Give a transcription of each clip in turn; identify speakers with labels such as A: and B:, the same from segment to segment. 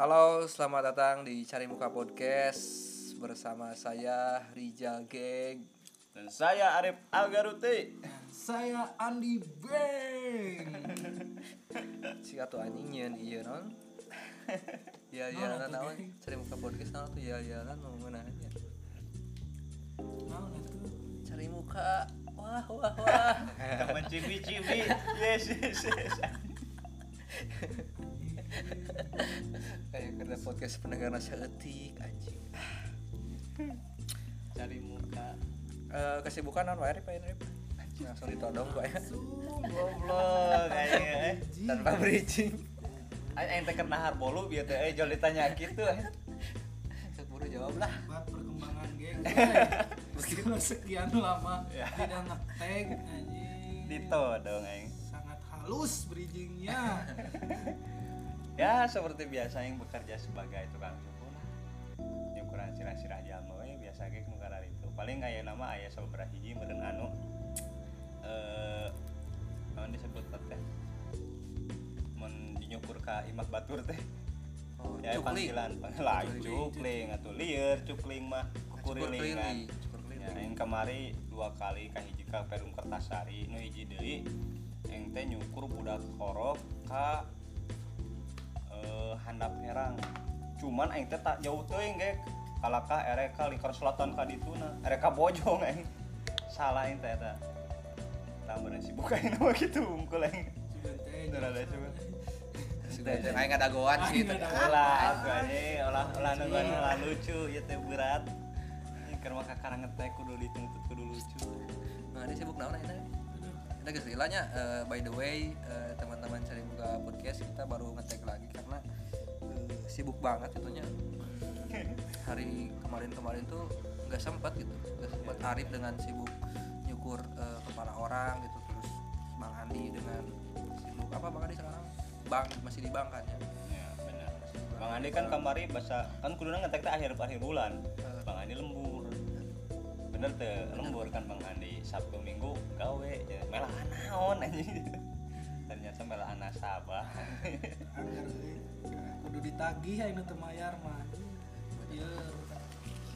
A: Halo, selamat datang di Cari Muka Podcast bersama saya Rijal Geng.
B: Dan saya Arif Algaruti.
C: Saya Andi Beng.
A: Si atuh anjing nyeun ieu non. Ya ya
C: Naon?
A: Cari Muka Podcast naon tuh ya ya kan mau.
C: Naon itu?
A: Cari muka. Wah wah wah.
B: Kapan cibi-cibi. Yes, yes, yes.
A: Kayak kerja podcast pendengar nasi etik anjing.
B: Cari muka.
A: Eh kesibukan non wae Rip, ayeuna, Rip. Anjing langsung ditodong gue ya.
B: Goblok kayaknya eh.
A: Tanpa bridging.
B: Aing teh kena harbolu biar teh eh jol ditanya gitu eh.
A: Keburu jawab lah.
C: Buat perkembangan geng. Setelah sekian lama
B: Ya.
C: tidak ngetek anjing.
B: Dito dong aing.
C: Sangat halus bridgingnya.
B: Ya seperti biasa yang bekerja sebagai tukang cukur lah. Nyukuran sirah-sirah jalma we biasa ge nu karar itu. Paling aya nama aya sabaraha hiji meureun anu eh naon disebut teh? Mun dinyukur ka imah batur teh.
A: Oh,
B: ya panggilan panggilan
A: Cukli.
B: cukling atau lieur cukling mah kurilingan ya yang kemari dua kali ka hiji ka perum kertasari nu hiji deui yang teh nyukur budak korok ka eh, handap herang cuman aing teh tak jauh teuing ge kalakah ereka lingkar selatan ka dituna ereka bojong aing salah aing teh eta tambahan sibuk aing mah gitu unggul aing
C: Coba teh.
A: Itu kayak ada goan sih.
B: Ulah aku ini olah olah nungguan olah lucu ya teh berat. Ini keur mah kakarang teh kudu dituntut kudu lucu.
A: Nah, dia sibuk naon ayeuna? Kita geus lilanya eh, by the way eh, teman-teman cari buka podcast kita baru ngetek lagi karena eh, sibuk banget itunya. Hari kemarin-kemarin tuh nggak sempat gitu. Nggak sempat Arif dengan sibuk nyukur eh, kepala orang gitu terus Bang Andi dengan sibuk apa Bang Andi sekarang? Bang masih di bank kan ya.
B: Ya benar. Bang Andi kan kamari bahasa kan kuduna ngetek teh akhir akhir bulan. Bang Andi lembur. Bener teh lembur kan Bang Andi Sabtu Minggu gawe ya, melah naon anjing. Ternyata melah nasabah.
C: Agar euy. kudu ditagih ayeuna teu mayar mah. Ieu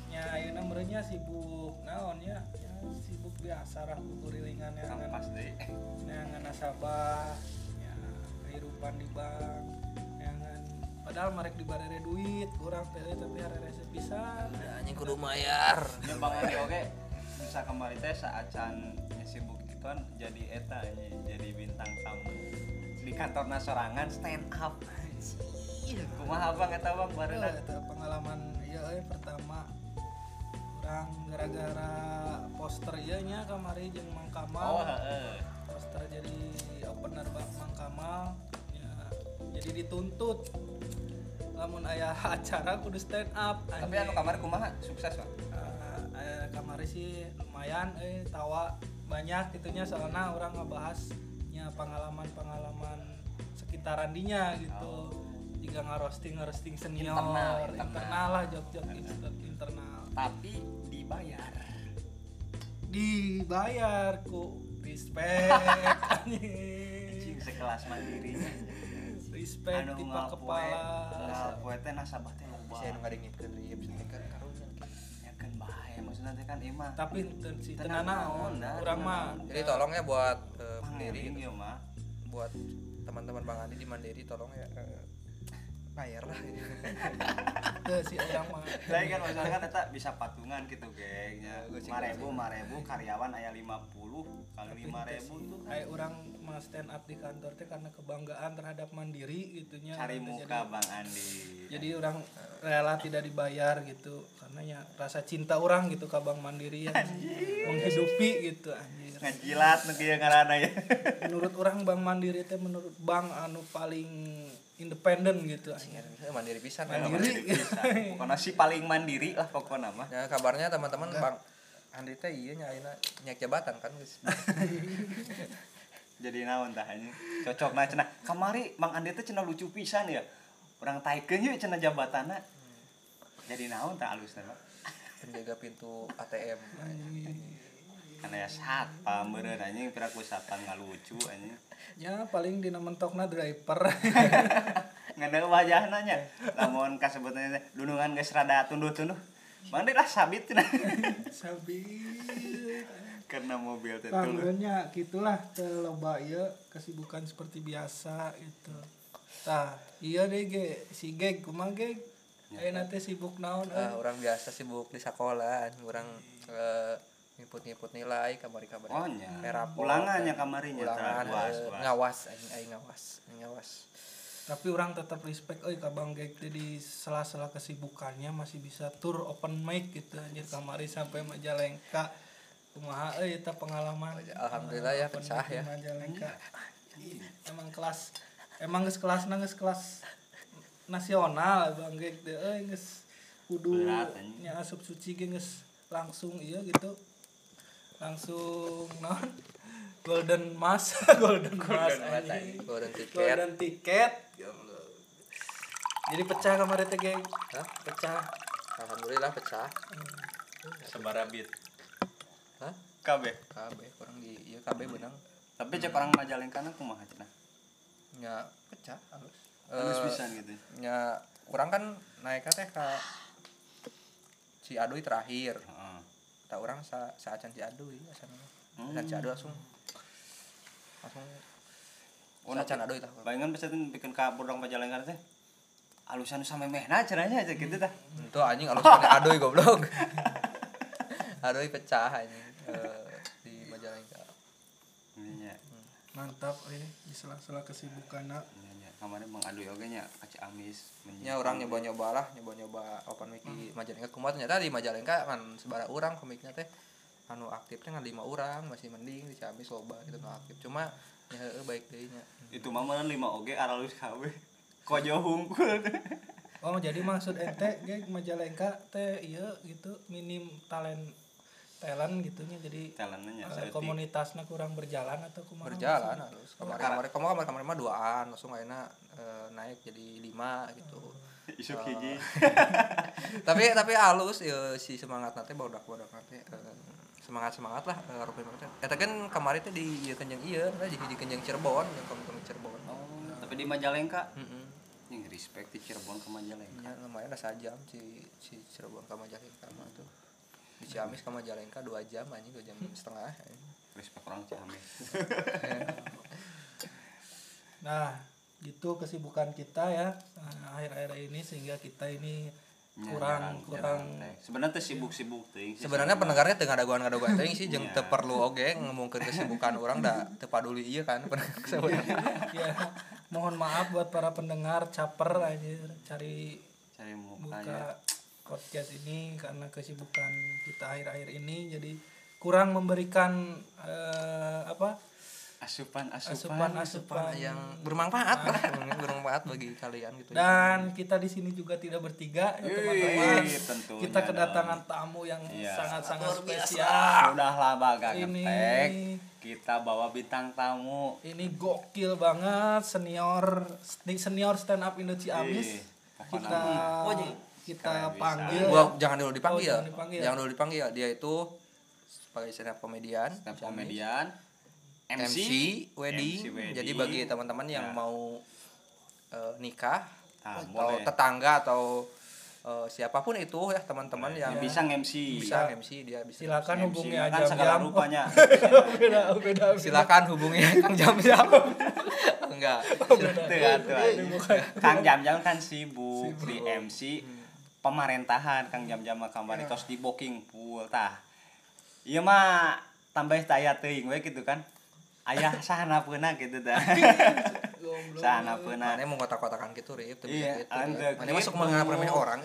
C: nya ayeuna meureunnya sibuk naon ya? Ya sibuk biasa lah kurilingan ya.
B: Kampas deui.
C: neangan nasabah ya kehidupan di bank padahal mereka dibarere duit kurang teh tapi harere sepisan
A: Ya, anjing kudu mayar.
B: Ya Bang Andi oke bisa kemarin teh saat can sibuk gituan jadi eta jadi bintang tamu. Di kantor sorangan stand up kumaha bang eta bang baru
C: Eh, eta pengalaman ya euy, pertama. Orang gara-gara poster ieu nya kamari jeung Mang
B: oh
C: Kamal
B: heeh.
C: Poster jadi opener Bang Mang Kamal ya. Jadi dituntut lamun aya acara kudu stand up
B: tapi anu kamar kumaha? Sukses bang
C: uh, eh, kamari sih lumayan eh tawa banyak itunya soalnya orang ngebahas nya pengalaman-pengalaman sekitaran dinya gitu. Jika ngerosting ngerosting senior
B: Internal,
C: internal,
B: internal.
C: lah job-job inter- internal.
B: Tapi dibayar.
C: Dibayar ku respect
B: anjing.
C: Anjing.
B: sekelas mandiri
C: respect
B: anu
C: tipe kepala.
B: ngapoe teh nasabah teh loba
A: Bisa nu ngadengikeun riep kan karunya.
B: ya kan bahaya maksudnya teh kan imah
C: tapi si tenana
B: naon, tenang
C: mah.
A: Jadi tolong ya buat eh,
B: Mandiri. ieu mah.
A: Buat teman-teman Bang Andi di Mandiri tolong ya eh, bayar lah
C: si ayam mah.
B: Lain kan masalah kan eta bisa patungan gitu gengnya.
A: Ya, goceng,
B: Lima ribu, lima ribu karyawan aya lima puluh kali lima ribu tuh kan.
C: kayak orang mah stand up di kantor teh karena kebanggaan terhadap mandiri gitunya.
B: Cari
C: Jadi-
B: muka Bang Andi.
C: jadi orang rela tidak dibayar gitu karena ya rasa cinta orang gitu ke bank mandiri yang menghidupi gitu anjir.
B: Ngajilat kieu ngaranna ya.
C: menurut orang bank mandiri teh menurut bank anu paling independen gitu anjir
A: Mandiri pisan
C: Mandiri.
B: Bisa. Pokoknya si paling mandiri lah pokoknya mah.
A: Ya kabarnya teman-teman Bang Andi teh iya nya ayeuna nyak jabatan kan.
B: Jadi naon tah anjing. Cocokna cenah. Kamari Bang Andi teh cenah lucu pisan ya. Orang taikeun ye cenah jabatanna. Jadi naon tah alusna
A: penjaga pintu ATM
B: Karena ya satpam meureun anjing pira ku satpam ngalucu anjing.
C: ya paling dina mentokna driver
B: ngada wajah nanya lamun kasebutnya dunungan geus rada tunduh-tunduh mana lah sabit cenah
C: Sabit.
B: karena mobil teh tuh
C: Panggunnya gitulah teu loba ieu kesibukan seperti biasa gitu. Tah, iya deh ge si geg kumaha geg? Ayeuna teh sibuk naon
A: Ah,
C: euy?
A: orang biasa sibuk di sekolah orang eh, ngiput-ngiput nilai kamari-kamari
B: oh nya
A: Perapot,
B: ulangannya kamarinya
A: ulangan
B: was,
A: eh,
B: was.
A: ngawas aing aing ngawas aing ngawas
C: Tapi orang tetap respect euy ka Bang Geg teh di sela-sela kesibukannya masih bisa tur open mic gitu anjir kamari sampai Majalengka. Kumaha euy eta pengalaman.
A: Alhamdulillah ya, pecah ya.
C: Majalengka. Emang kelas emang geus kelasna geus kelas nasional Bang Geg teh euy geus kudu nya asup suci ge geus langsung iya gitu. Langsung non. Golden mask golden mask anjing.
A: golden ticket.
C: Golden tiket Ya Allah. jadi pecah kemarin teh geng.
A: Hah?
C: pecah.
A: Alhamdulillah pecah.
B: Sebarabit
A: Hah?
B: KB
A: KB kurang di iya KB benang.
B: Tapi cek orang majalengka na kumaha cenah
A: nya pecah halus.
B: Halus pisan gitu.
A: nya kurang kan naik teh ka si Aduy terakhir. Tak orang sa saacan si Aduy asana
B: Hmm.
A: Saacan si Aduy langsung. Langsung
B: Oh,
A: saacan Aduy tah
B: bayangan bisa tuh bikin ka budang majalengka teh alusan sampai mehna cenahnya aja gitu tah.
A: Itu anjing alus kene Aduy goblok. Aduy pecah anjing eh, di Majalengka
B: Iya,
C: mantap ini di sela-sela kesibukan nak.
B: Iya. Kemarin Bang Aduy oge nya kaci amis
A: nya orang nyoba-nyoba lah nyoba-nyoba open mic di Majalengka kumaha ternyata di Majalengka kan sebara orang komiknya teh anu aktifnya kan lima orang masih mending di Ciamis loba gitu nu aktif. Cuma ya baik deui nya.
B: Itu mah mana lima oge aralus KW kojo hungkul.
C: Oh jadi maksud ente geng Majalengka teh iya gitu minim talent talent gitunya jadi
B: talentnya
C: eh, komunitasnya kurang berjalan atau kumaha
A: berjalan. halus kemarin kemarin kemarin kemarin kemarin mah duaan langsung akhirnya eh, naik jadi lima gitu.
B: Isuk hiji
A: tapi tapi halus ya, si semangat nanti bodak bodak nanti semangat semangat lah uh, rupiah nanti eta kan kemarin teh di ieu kenjeng iya nah, di di kenjeng Cirebon yang kamu kamu Cirebon.
B: Oh tapi di Majalengka?
A: Heeh.
B: yang respect di Cirebon ke Majalengka.
A: Ya, lumayan lah sajam si si Cirebon ke Majalengka mah tuh di Ciamis ke Majalengka dua jam anjing dua jam setengah
B: respect orang Ciamis.
C: Nah gitu kesibukan kita ya eh, akhir-akhir ini sehingga kita ini kurang kurang
B: sebenarnya tuh sibuk-sibuk ting
A: sebenarnya pendengarnya tengah ada gua ada gua teuing sih jeung
B: Iya.
A: teu perlu oge ngomongkeun kesibukan orang da teu paduli ieu kan
C: ya mohon maaf buat para pendengar caper aja cari
B: cari
C: buka
B: mukanya
C: podcast ini karena kesibukan kita akhir-akhir ini jadi kurang memberikan eh, apa?
B: Asupan
C: asupan.
B: Asupan
C: asupan.
A: Yang bermanfaat. Lah bermanfaat bagi kalian gitu
C: dan kita di sini juga tidak bertiga ya teman-teman. kita kedatangan tamu yang
B: Iya.
C: sangat-sangat spesial.
B: Sudahlah baga
C: Ini-
B: ngetek kita bawa bintang tamu.
C: ini gokil banget senior senior stand up Indo Ciamis. Kita
A: Oh, jadi
C: kita
B: keren bisa.
C: panggil
A: Gua jangan dulu dipanggil.
C: Oh, jangan dipanggil.
A: Jangan dulu dipanggil. Dia itu sebagai stand up komedian,
B: stand up komedian
A: MC,
B: MC,
A: wedding.
B: MC wedding.
A: Jadi bagi teman-teman yang
B: Ya.
A: mau eh, nikah
B: Ah,
A: atau
B: boleh.
A: tetangga atau eh, siapa pun itu ya teman-teman yang
B: yang bisa nge-MC
A: bisa MC dia bisa.
C: silakan
B: MC
C: hubungi
B: kan
C: aja
B: segala
C: jam
B: rupanya
C: beda beda
A: Silakan hubungi Kang Jam Jam. Enggak.
B: Tuh, tuh. Kang Jam Jam kan sibuk, di MC pemerintahan Kang Jam Jam mah kemarin tos di booking full tah. Iya mah tambah taya teuing we gitu kan. Ayah sahana peuna gitu tah. Sahana peuna
A: Mana mau kotak-kotakan gitu rip tapi
B: Iya,
A: gitu.
B: anda
A: Mana masuk
B: gitu.
A: menganggap remeh orang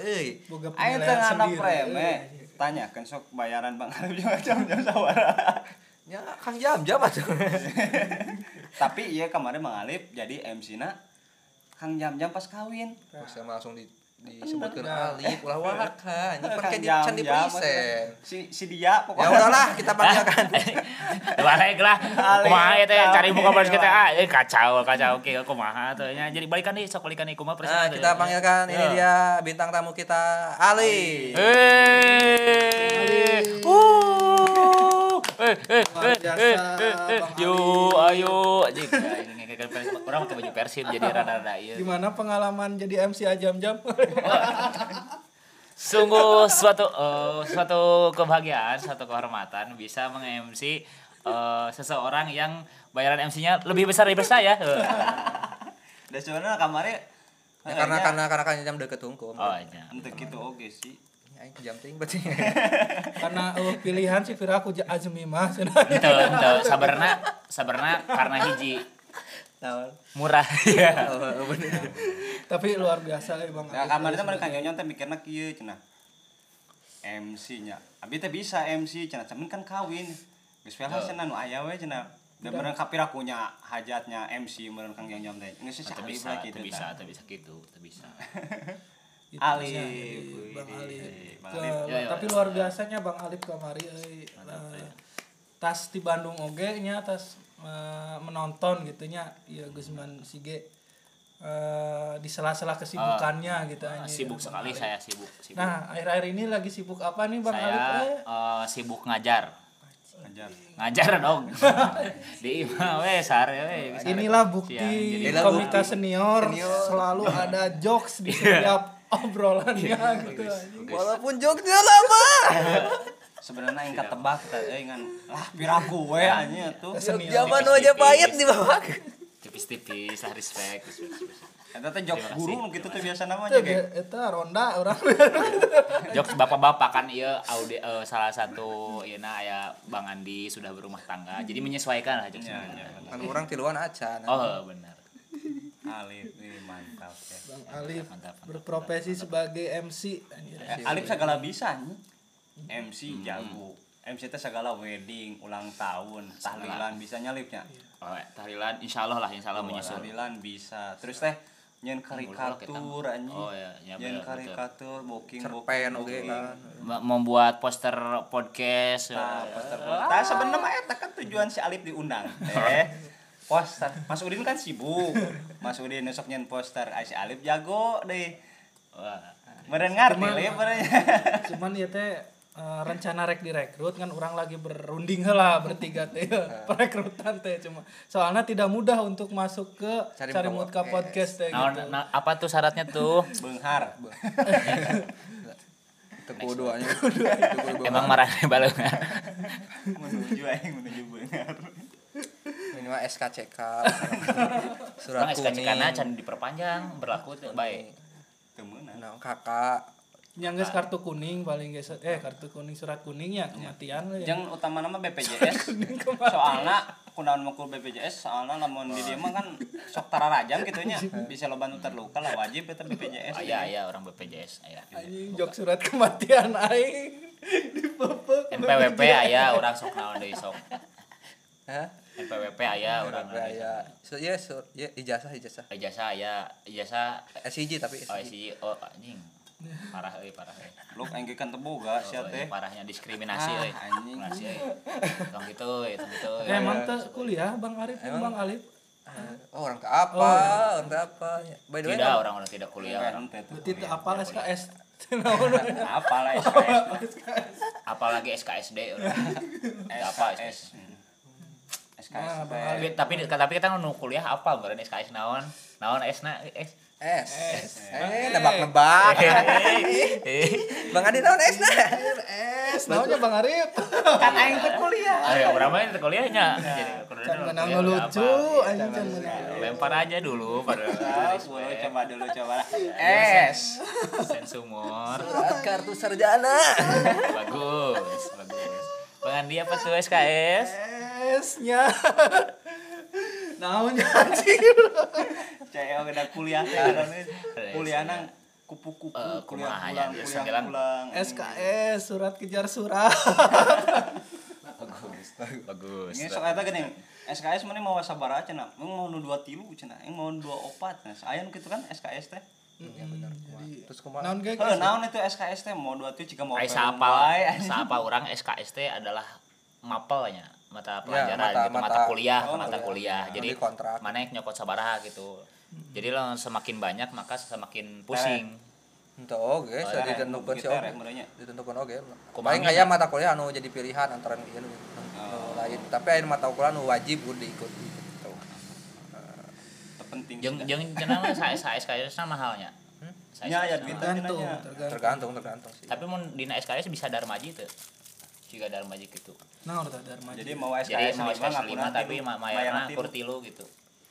C: boga
B: ayo teu anak
C: sendiri.
B: preme tanya kan sok bayaran Bang Arif jeung Jam Jam sawara.
A: Ya Kang Jam Jam atuh.
B: tapi iya kemarin Bang Alif jadi MC na Kang Jam Jam pas kawin.
A: Sama langsung di disebutkan Alif ulah waka anjing
B: Kang
A: pakai di
B: Jam
A: can di
B: Jam,
A: present.
B: si si dia
A: Ya
B: pokoknya
A: udahlah kita panggilkan.
D: balik. Lah kumaha ya? Teh cari muka baris kita. Ah eh kacau kacau. Oke kumaha tuh nya jadi balikan nih sok balikan nih kumaha
A: Nah,
D: presiden
A: kita panggilkan. Ini dia bintang tamu kita Ali.
D: eh uh. Eh eh eh eh eh
C: Bang
D: yo ayo. Anjing Ya, ini kan orang pakai baju persib jadi rada-rada iya
C: Gimana pengalaman jadi MC jam-jam?
D: sungguh suatu eh, suatu kebahagiaan suatu kehormatan bisa meng-MC eh, seseorang yang bayaran MC-nya lebih besar daripada saya Eh.
B: Dan sebenarnya kamarnya
A: Ya, karena karena karena kan jam deket tungku.
D: oh iya
B: untuk gitu oke sih.
A: Ya, jam ting berarti.
C: Karena uh, pilihan sih Vira aku Azmi mah.
D: itu itu sabarna sabarna karena hiji
A: Naon?
D: murah ya
A: Oh, oh.
C: Tapi luar biasa ya Bang.
B: Nah,
C: Alif.
B: kamar itu mereka nyonya teh mikirna kieu cenah. MC-nya. Abi teh bisa MC cenah, cuman kan kawin. Geus
D: Oh.
B: well cenah nu aya we cenah. Dan meureun kapira punya hajatnya MC meureun Kang Jam teh. Geus sih
D: atau
B: Alif
D: bisa
B: kitu
D: bisa bisa gitu atau bisa
C: Gitu jadi Bang.
D: Ya, ya.
C: tapi luar biasanya Bang Alif kamari euy. Eh, tas di Bandung oge nya tas eh, menonton gitu nya ya Gusman Sige eh, di sela-sela kesibukannya gitu
D: Ah,
C: anjing.
D: sibuk sekali saya sibuk sibuk
C: Nah, akhir-akhir ini lagi sibuk apa nih Bang
D: saya
C: Eh,
D: eh, sibuk ngajar
B: Ajar.
D: ngajar dong di imah we sare we
C: Inilah bukti
D: Siang,
A: jadi-
C: komika senior,
A: Senior.
C: selalu ada jokes di setiap obrolannya gitu. anjing.
A: Walaupun joknya lama.
B: Sebenarnya yang ketebak kita eh ngan lah piraku we anjing tuh.
A: Zaman aja pahit di bawah.
D: tipis-tipis lah respect.
B: Eta teh jok guru nu kitu teh biasa namanya
C: Itu
B: ge.
C: eta ronda orang
D: jokes bapak-bapak kan iya audi eh, salah satu iya nah aya Bang Andi sudah berumah tangga jadi menyesuaikan lah jokes
B: Ya, ya.
A: Kan orang tiluan acan.
D: oh benar
B: Alif ini mantap ya.
C: Bang Alif
D: mantap, mantap.
C: berprofesi sebagai MC.
B: Eh, Alif segala bisa nih. MC jago. MC teh segala wedding, ulang tahun, tahlilan bisa nyalipnya.
D: oh, tahlilan insya Allah lah insya Allah menyusul
B: Tahlilan bisa. Terus teh nyen karikatur anjing.
D: Oh, iya, iya,
B: Nyen karikatur, booking
A: Cerpen oke
B: booking.
A: kan.
D: Membuat poster podcast
B: Nah,
D: eh,
B: poster Nah, sebenarnya mah eta kan tujuan si Alif diundang. Eh, poster. Mas Udin kan sibuk. Mas Udin besok nyen poster, ah, si Alif jago deh.
D: wah,
B: Meren ngarti
C: Cuman-
B: leh merenya.
C: Cuman ya teh eh, rencana rek direkrut kan orang lagi berunding heula bertiga teh perekrutan teh cuma soalnya tidak mudah untuk masuk ke
A: Cari
C: cari mutka podcast teh
D: nah,
C: gitu.
D: nah, apa tuh syaratnya tuh
A: duanya. Teku
D: emang marah nih balungan
B: menuju aing menuju beunghar.
A: Ini mah SKCK. Surat
D: SKCK
A: kuning.
D: na can diperpanjang berlaku baik
B: Temenan.
A: Nah, kakak.
C: Yang geus kartu kuning paling geus eh kartu kuning surat kuningnya kematian lah ya.
B: Yang utama nama BPJS. soalnya kunaon mukul BPJS soalnya lamun di dia mah kan sok tararajam gitu nya bisa lo bantu terluka lah wajib eta BPJS.
D: oh, iya iya orang BPJS aya
C: anjing jok surat kematian aing dipepek
D: NPWP aya orang sok naon deui sok
A: Hah?
D: NPWP aya orang
A: Ya, ya. So, ya, so, ya, ijazah, ijazah.
D: ijazah aya ijazah
A: SIG tapi
D: oh
A: SIG.
D: si oh anjing parah euy parah euy
B: Lu aing ge kan teboga sia
D: Oh,
B: teh.
D: parahnya diskriminasi
B: Ah,
D: euy
B: anjing.
D: diskriminasi euy tong gitu euy tong gitu euy.
C: Eh, emang teh kuliah Bang Arif Bang Alif
A: Oh, orang ke apa?
C: Oh,
A: Orang ke apa? By the way,
D: tidak orang-orang tidak kuliah orang
B: tuh.
C: teh apal SKS
B: Apa lah SKS.
D: apalagi SKSD orang. Eh, apa
B: SKS.
D: SKS tapi tapi kita nu kuliah apa berarti SKS naon naon S na S
A: S. Eh, nebak-nebak. Bang Adi tahun S nah.
C: S naonnya Bang Arif
B: Kan aing teh kuliah.
D: Ayo, berapa ini kuliahnya? Jadi kuliah
C: can
D: dulu,
C: menang
D: kuliah
C: nu
D: apa?
C: lucu anjing menang
D: Lempar aja dulu pada
B: Ah, coba dulu coba lah. S.
D: sen sumur.
A: Kartu sarjana.
D: Bagus, bagus. Bang Andi apa tuh SKS?
C: S-nya naonnya anjing
B: Caya udah kuliah karena kuliah nang kupu-kupu
D: Eh,
B: kuliah pulang
D: ya,
B: kuliah
D: bilang.
B: pulang.
C: SKS surat kejar surat
D: Bagus, bagus.
B: Ini sok eta gini, SKS mana mau sabar aja nah, Emang mau nu dua tilu cenah, yang mau dua opat nah. Aya nu kitu kan SKS teh.
A: Iya benar. Terus kumaha?
C: naon ge
B: Heuh, naon itu SKS teh mau dua tilu jika mau
D: Ai saapa orang SKST adalah mapelnya mata
A: Ya,
D: pelajaran
A: mata-
D: gitu, mata,
A: mata-
D: kuliah,
B: oh,
D: mata
B: kuliah.
D: kuliah.
A: Ya,
D: Jadi
A: kontrak.
D: mana yang nyokot sabaraha gitu. Jadi lo semakin banyak maka semakin pusing.
A: Itu oke, saya ditentukan sih oke. Ditentukan oke. Paling
D: nya?
A: aya mata kuliah anu jadi pilihan antara ieu nu nu
B: Oh.
A: lain. Tapi aya mata kuliah nu wajib kudu diikut gitu.
B: sih,
D: jeung cenah mah saya saya SKS na mahalnya Saya-
B: Ya, ya,
C: tergantung tergantung
A: tergantung tergantung sih
D: tapi mun dina SKS bisa darmaji jika darmaji gitu
C: nah udah darma
B: jadi mau
D: jadi
B: SKS
D: mau
B: lima,
D: SKS
B: ngaku
D: 5
B: nanti
D: tapi mayarna
B: nanti
D: kur
B: lu.
D: tilu gitu.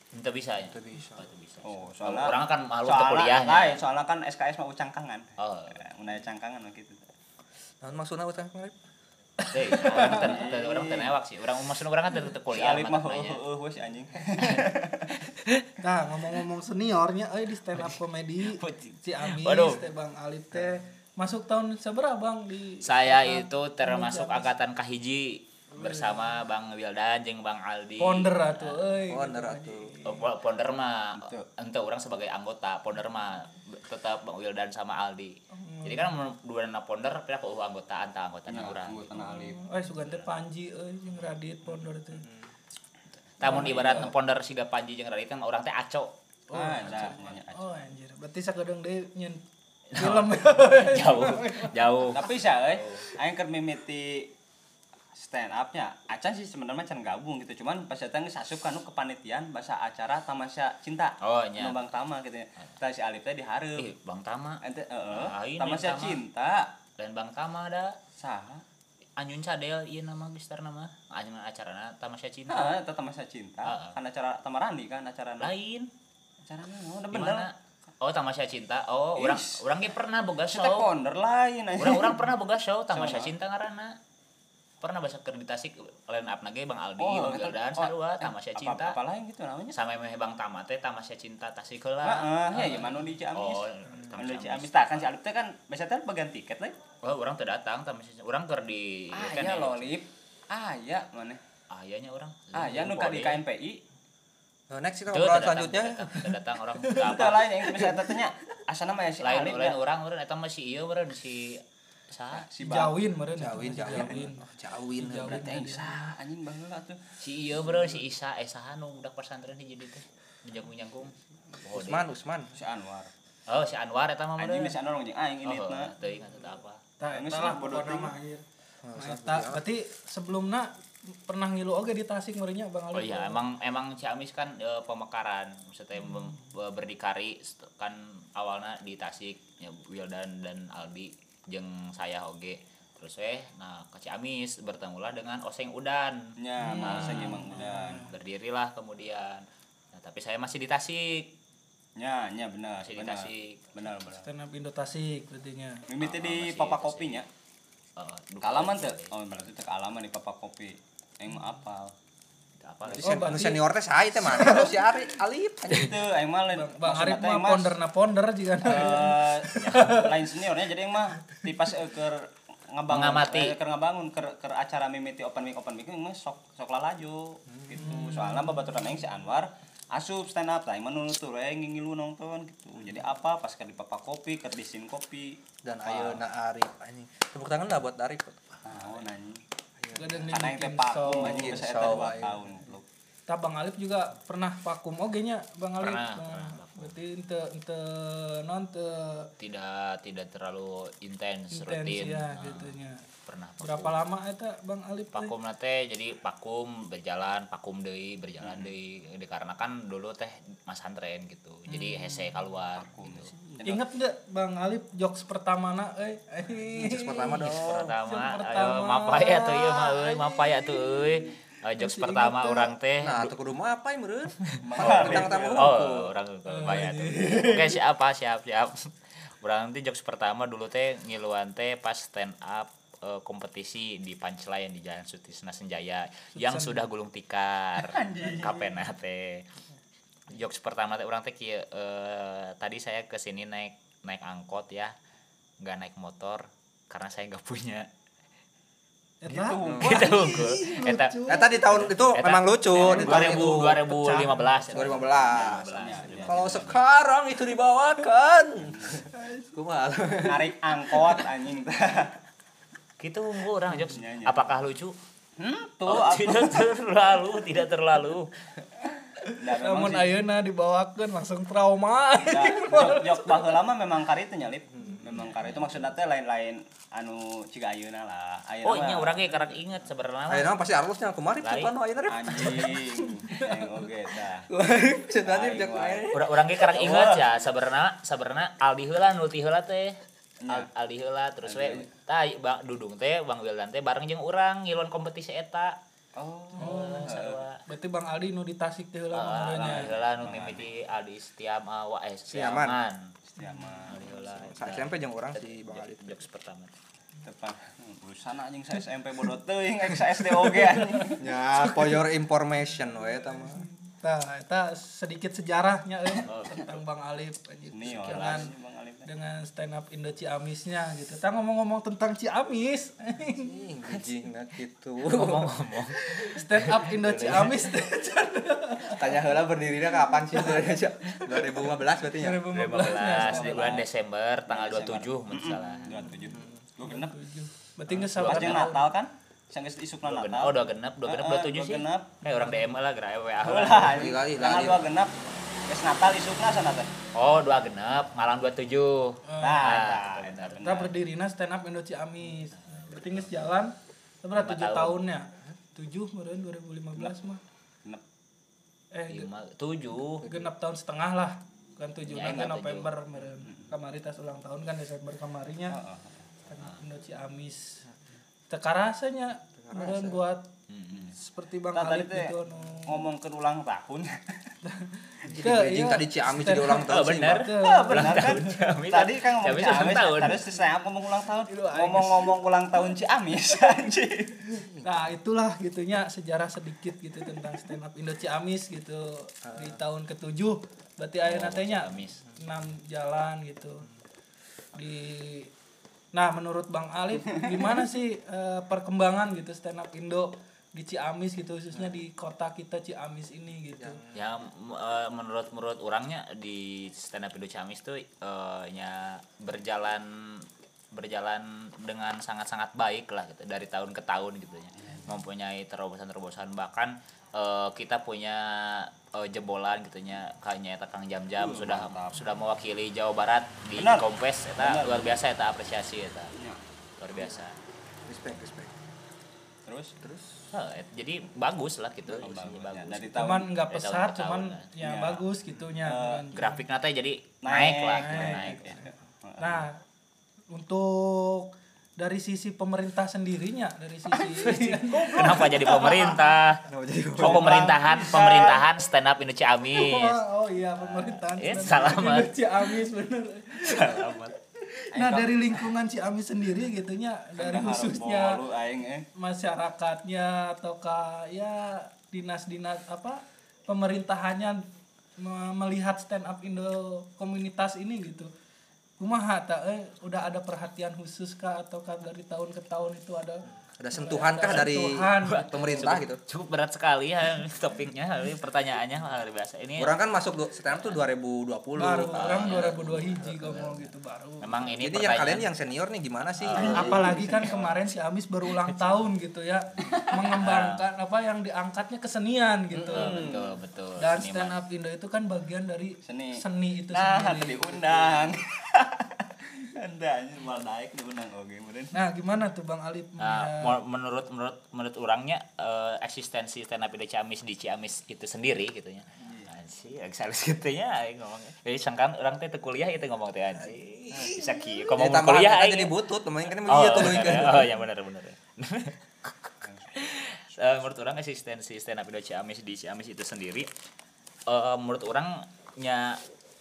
D: Itu bisa ya?
A: Teu bisa.
D: oh, itu bisa.
B: Oh
D: soalnya orang kan malu untuk
B: soalnya,
D: kuliahnya
B: lain, soalnya kan SKS mau cangkangan.
D: Oh.
B: Aya cangkangan mah gitu
A: nah maksudnya utang kemarin
D: Teh, orang teu teu- orang teu newak sih. Orang maksudna orang kan
B: si
D: kuliah
B: Alif mah
D: makanya.
B: heuh heuh si anjing.
C: Nah ngomong-ngomong seniornya eh di stand up comedy si Amis teh Bang Alif teh masuk tahun seberapa Bang di
D: Saya itu termasuk angkatan kahiji bersama Bang Wildan jeung Bang Aldi.
C: ponder atuh euy
A: Ponder atuh.
D: Oh, po- Ponder mah
B: Itu.
D: ente orang sebagai anggota, Ponder mah tetap Bang Wildan sama Aldi. Jadi kan dua na Ponder pindah ke uh, anggotaan tah anggota
B: Ya,
D: urang.
B: anggota Alif
C: eh sugan teh Panji euy jeung Radit ponder teh
D: Tamun ibarat Ponder siga Panji jeung Radit kan orang teh aco.
B: ah nah, aja.
C: oh anjir berarti sakedeng deui nyen film
D: Jauh, jauh.
B: tapi sih euy aing keur mimiti stand upnya acan sih sebenarnya can gabung gitu cuman pas datang geus asup kanu kepanitiaan bahasa acara tamasya cinta
D: Oh.
B: Nu Bang Tama gitu ya tah si Alif teh dihareup
D: Ih, Bang Tama
B: ente heeh
D: Ah, ini
B: tamasya
D: Tama.
B: cinta
D: dan Bang Tama ada
B: saha
D: Anyun Cadel ieu nama gestar nama. Anyun acarana Tamasya Cinta.
B: Heeh, eta tamasya cinta
D: Heeh.
B: kan acara tamarandi kan acara
D: Lain.
B: acarana oh, udah bener?
D: Oh, Tamasya Cinta. Oh, orang orang ge pernah boga show.
B: kita ponder lain.
D: Orang orang pernah boga show Tamasya. Cinta ngaranna. Pernah bahasa keur di Tasik line up nage Bang Aldi,
B: Oh,
D: Bang Wildan,
B: oh,
D: sarua
B: eh,
D: Tamasya
B: apa-
D: Cinta.
B: apa lain gitu namanya
D: Sama meh Bang Tama teh Tamasya Cinta Tasik heula.
B: Heeh, ya manu di Ciamis.
D: Oh, Tamasya
B: Ciamis. Tah kan si Alif teh kan biasa teh bagian tiket lah.
D: Oh, orang teu datang Tamasya. Orang keur di
B: Ah,
D: kan
B: ya
D: ya.
B: lo Lip. Ah, ya mana?
D: Ah, iyanya orang.
B: Ah, ya nu ka di KNPI.
A: Nah, next kita ngobrol
D: datang,
A: selanjutnya
D: datang, orang
B: Itu
D: apa.
B: lain yang bisa tanya. Asana mah ya si
D: Lain lain
B: ya.
D: orang orang eta mah si ieu meureun si saha?
B: Si Bang.
C: Jawin meureun
A: jauhin
C: si
A: jauhin jauhin
B: Berarti yang sah anjing baheula tuh.
D: Si ieu meureun si Isa eh saha nu budak pesantren hiji dieu teh. Nu jangkung-jangkung. Oh,
A: Usman Usman
B: Si Anwar.
D: Oh, si Anwar eta mah
B: Anjing
D: meureun.
B: geus Anwar jeung aing ini
D: Oh,
B: na.
D: teu ingat eta apa.
C: Tah,
B: Ini
C: eta
B: sih
C: lah
B: bodoh
C: mah. Nah, berarti sebelumna pernah ngilu oge di Tasik meureunnya Bang
D: Oh
C: Alif.
D: iya, emang emang Ciamis kan eh, pemekaran, maksudnya mem- be- berdikari kan awalnya di Tasik, ya Wildan dan Aldi jeung saya oge. Terus eh nah ke Ciamis bertemulah dengan Oseng Udan.
B: Nya, masa emang udah.
D: Berdirilah kemudian. Nah, tapi saya masih di Tasik,
B: Nya, nya benar.
D: masih di. Tasik.
B: Benar, benar.
C: Stand up Indo Tasik berarti nya.
B: Mimiti
D: Ah,
B: di
D: masih
B: Papa
D: itu
B: Kopi
D: sih.
B: nya.
D: Eh,
B: Kalaman
D: sekali.
B: teh. Oh, berarti teh kalaman di Papa Kopi. Aing mah apal.
D: Apa
C: Oh, berarti-
A: senior teh saya teh mana si Ari Alif.
B: Itu aing mah lain.
C: Bang
B: teh
C: mah ponder na ponder juga.
B: eh, lain seniornya jadi yang mah. Tipas eh, keur ngabangun
D: Mengamati.
B: eh, keur ngabangun keur keur acara mimiti open mic open mic mah sok sok lalaju gitu. Soalnya babaturan aing si Anwar asup stand up lain mah nutur we ngilu nonton gitu. Jadi apa? Pas ke di papa kopi ke di sin kopi.
A: Dan ayeuna Arif anjing. Tepuk tangan lah buat Arif.
B: Nah nanya karena pakum
C: show.
B: anjing bisa
A: show,
B: eta dua tahun
C: Tah Bang Alif juga pernah vakum oge nya Bang Alif.
D: Pernah,
C: Nah,
D: pernah vakum.
C: Berarti ente ente non teu
D: tidak tidak terlalu intens
C: intens
D: rutin.
C: ya
D: Nah,
C: gitu nya.
D: pernah
C: Berapa lama eta Bang Alif? teh?
D: pakum teh jadi pakum berjalan pakum deui berjalan deui dikarenakan dulu teh mas antren gitu jadi hese keluar gitu
C: Ingat nggak Bang Alif jokes pertama na euy?
A: Jokes pertama dong
D: pertama
C: Jokes
D: ayo
C: pertama.
D: mapaya tuh ieu mah euy mapaya tuh euy Eh, jokes
C: Masih
D: pertama orang teh
A: nah tuh kudu mah apa ya meureun
B: Mah,
A: bintang tamu
D: Oh, orang bayar tuh. Oke, siapa? Siap, siap. Berarti jokes pertama dulu teh ngiluan teh pas stand up eh, kompetisi di Punchline di Jalan Sutisna Senjaya yang sudah gulung tikar. Kapena teh. Jokes pertama teh orang teh kieu eh, tadi saya ke sini naik naik angkot ya. nggak naik motor karena saya nggak punya.
C: Eta
D: Gitu unggul. Eta
A: Eta di tahun itu
D: Eta-
A: memang lucu di tahun
D: 2000
A: itu
D: 2015.
A: 2015 kalau sekarang itu dibawakan kumaha
B: narik angkot anjing teh
D: Gitu unggul orang jokes.
B: Nyanyi.
D: Apakah lucu?
B: hmm tuh
D: Oh, tidak terlalu, tidak terlalu.
C: Namun ayeuna dibawakeun langsung trauma.
B: Jok jok baheula mah memang kari itu nyalip memang karena itu maksudnya teh lain-lain anu ciga ayeuna lah ayeuna
D: oh ini orang ge karek inget sebenarnya
A: nama pasti arusnya kemarin cepat no ayo narip.
B: anjing oge tah wae.
A: ayo.
D: Urang urang ge karek inget ya sebenarnya sebenarnya Aldi heula nu ti heula teh. Al- Aldi heula terus we Bang Dudung teh Bang Wildan teh bareng jeung urang ngiluan kompetisi eta.
B: oh
D: Oh, sarua.
C: Berarti bang Aldi nu di Tasik teh lah
D: Ah,
C: kemarinnya
D: Aldi heula nu mimiti Aldi Setiama wa eh
A: Setiaman.
D: Setiaman.
B: setia mah
D: Aldi heula.
A: Sa SMP jeung urang si Bang Ali.
D: Jokes pertama.
B: tepat urusan anjing saya SMP bodoh teuing ek sa SD oge anjing
A: Ya, for your information we eta mah.
C: Nah, eta sedikit sejarahnya eh, tentang Bang Alif
B: ini
C: Sekian
B: orang.
C: Dengan stand up Indo Ciamisnya gitu. Kita ngomong-ngomong tentang Ciamis.
A: Nggak gitu.
D: Ngomong-ngomong.
C: stand up Indo Ciamis
A: Tanya heula berdirinya kapan sih Indonesia? 2015 berarti ya.
D: 2015 di bulan Desember tanggal 27 mun salah.
B: 27 gua genep
C: Berarti nggak
B: pas
C: sabar
B: Natal kan sanggeus isukna. Natal
D: Oh, dua genep, dua genep,
B: Ah,
D: dua tujuh sih. Kayak orang DM lah gerak WA.
A: Lali,
B: tanggal dua genep geus Natal isukna sana teh
D: Oh, dua genep, malam 27.
B: nah
D: Ah,
B: eta
D: betul,
B: eta
C: Kita
B: bener
C: berdirinya stand up Indo Ciamis. Berarti nggak jalan. Berapa tujuh
D: tahun.
C: tahun ya? Tujuh kemarin 2015 mah.
B: genep
C: Eh,
D: lima tujuh
C: genap tahun setengah lah kan tujuh
D: Ya,
C: kan November kemarin kemarin tas ulang tahun kan Desember kemarinnya kan Indo Ciamis teka rasanya kemarin buat seperti Bang
B: Nah,
C: Alif gitu anu
B: ngomongkeun ulang tahun
A: bridging
C: iya.
A: tadi Ciamis jadi ulang tahun
D: Oh.
A: Bang.
C: Teu,
B: benar kan
D: Ciamis.
B: tadi kan ngomong
D: Ciamis ulang
B: Ciamis
D: tahun.
B: terus saya ngomong ulang tahun ngomong-ngomong ulang tahun Ciamis anjing
C: nah itulah gitunya sejarah sedikit gitu tentang stand up Indo Ciamis gitu di tahun ketujuh berarti
D: Oh,
C: natanya
D: Ciamis.
C: enam jalan gitu di nah menurut Bang Alif gimana sih eh, perkembangan gitu stand up Indo di Ciamis gitu khususnya di kota kita Ciamis ini gitu
D: Ya eh, menurut menurut orangnya di stand up Indo Ciamis tuh eh, ya berjalan berjalan dengan sangat-sangat baik lah gitu dari tahun ke tahun gitu ya. Mempunyai terobosan-terobosan bahkan eh, kita punya eh, jebolan gitu nya kayaknya eta Kang Jam-Jam sudah sudah mewakili Jawa Barat di
B: Benar.
D: Kompes eta luar biasa eta apresiasi eta.
B: Ya.
D: Luar biasa.
A: Respect, respect.
B: terus
A: Terus
D: Jadi bagus lah gitu
B: bagus, ya.
D: bagus.
B: dari tahun
C: cuman nggak pesat cuman
D: tahun,
C: ya
B: Ya.
C: bagus gitunya
B: Eh,
C: cuma-
D: grafik nate jadi naik,
B: Naik,
D: lah gitu,
C: naik.
D: naik. ya.
C: nah untuk dari sisi pemerintah sendirinya dari sisi
D: Kenapa jadi pemerintah?
A: kenapa jadi
D: Oh pemerintahan, pemerintahan stand up Indo Ciamis.
C: oh iya pemerintahan
D: Eh, salamat.
C: Indo Ciamis bener
D: Selamat.
C: Nah dari lingkungan Ciamis sendiri gitunya dari khususnya
B: eh.
C: masyarakatnya ataukah ya dinas-dinas apa pemerintahannya me- melihat stand up Indo komunitas ini gitu. Kumaha tak eh udah ada perhatian khusus kah ataukah dari tahun ke tahun itu ada
A: ada sentuhan kah dari
C: sentuhan.
A: pemerintah gitu?
D: Cukup berat sekali ya topiknya, ini pertanyaannya luar biasa. Ini
A: Orang kan masuk stand up tuh 2020.
C: baru orang 2002 hiji ngomong gitu baru
D: memang ini
A: Jadi yang kalian yang senior nih gimana sih?
C: apalagi kan kemarin si Amis baru ulang tahun gitu ya mengembangkan apa yang diangkatnya kesenian gitu
D: betul betul.
C: dan
D: seniman.
C: stand up Indo itu kan bagian dari
B: Seni.
C: seni itu
B: nah
C: sendiri
B: tadi undang anda ini malah naik diundang oke kemudian
C: nah gimana tuh Bang Alif
D: Nah, menurut menurut menurut orangnya eh, eksistensi stand up Indo Ciamis di Ciamis itu sendiri gitu ya. Anjir, eksalis gitu ya aing ngomong. Jadi sangkan orang teh teu kuliah itu ngomong teh anjir. Bisa. Kalau
A: Jadi
D: mau
A: tambahan
D: kuliah aing
A: jadi butut, temen kan
D: Oh,
A: iya tuh
D: bener,
A: kan.
D: oh ya benar benar. Eh, menurut orang eksistensi stand up Indo Ciamis di Ciamis itu sendiri eh, menurut orangnya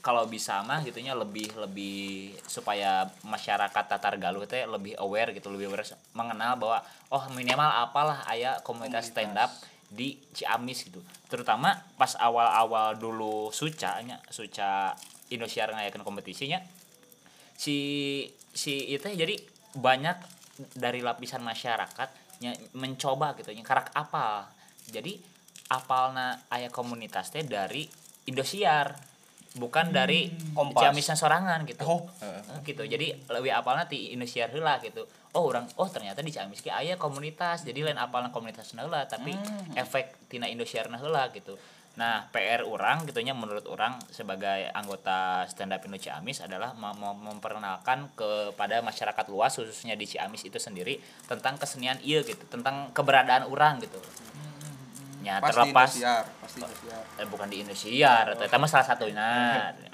D: kalau bisa mah gitunya lebih lebih supaya masyarakat Tatar Galuh teh lebih aware gitu lebih aware mengenal bahwa oh minimal apalah aya komunitas stand up di Ciamis gitu. Terutama pas awal-awal dulu Suca nya Suca Indosiar ngayakeun kompetisinya si si itu jadi banyak dari lapisan masyarakat nya mencoba gitu nya karak apal. Jadi apalna aya komunitas teh dari Indosiar bukan dari
B: Kompas.
D: Ciamisnya sorangan gitu.
B: Oh.
D: Eh, gitu. Jadi lebih apalna ti Indosiar heula gitu. Oh orang oh ternyata di Ciamis ge aya komunitas. Jadi lain apalna komunitas heula tapi efek tina Indosiar heula gitu. Nah, PR orang gitunya menurut orang sebagai anggota stand up Indo Ciamis adalah mem- mem- memperkenalkan kepada masyarakat luas khususnya di Ciamis itu sendiri tentang kesenian iya gitu, tentang keberadaan orang gitu. Ya,
A: Pas di
D: terlepas
A: Indosiar, pasti Indosiar.
D: eh, bukan di Indonesia, oh. tapi salah satunya.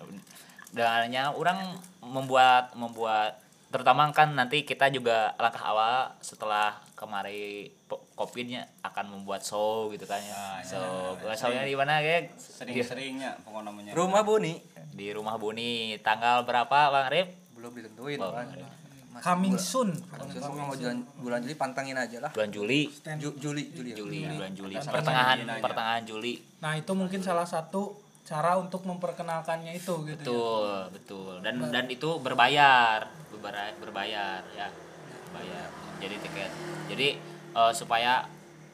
D: Dannya orang membuat membuat terutama kan nanti kita juga langkah awal setelah kemarin po- covidnya akan membuat show gitu kan ya.
B: Ah,
D: so,
B: iya.
D: shownya di mana ya?
B: sering-seringnya pokoknya namanya
A: Rumah Buni
D: Di rumah Buni. Tanggal berapa Bang Rip?
A: belum ditentuin
D: Oh,
A: kan.
D: iya.
A: Masih
C: coming
A: bulan-
C: soon
A: Coming soon mau bulan bulan Juli pantangin aja lah.
D: Bulan Juli.
A: Ju- Juli Juli ya.
D: Juli, bulan Juli. Pertengahan pertengahan Juli.
C: nah itu mungkin salah satu cara untuk memperkenalkannya itu gitu ya.
D: Betul, betul. Dan dan itu berbayar, berbayar, berbayar ya. Berbayar. Jadi tiket. Jadi eh, supaya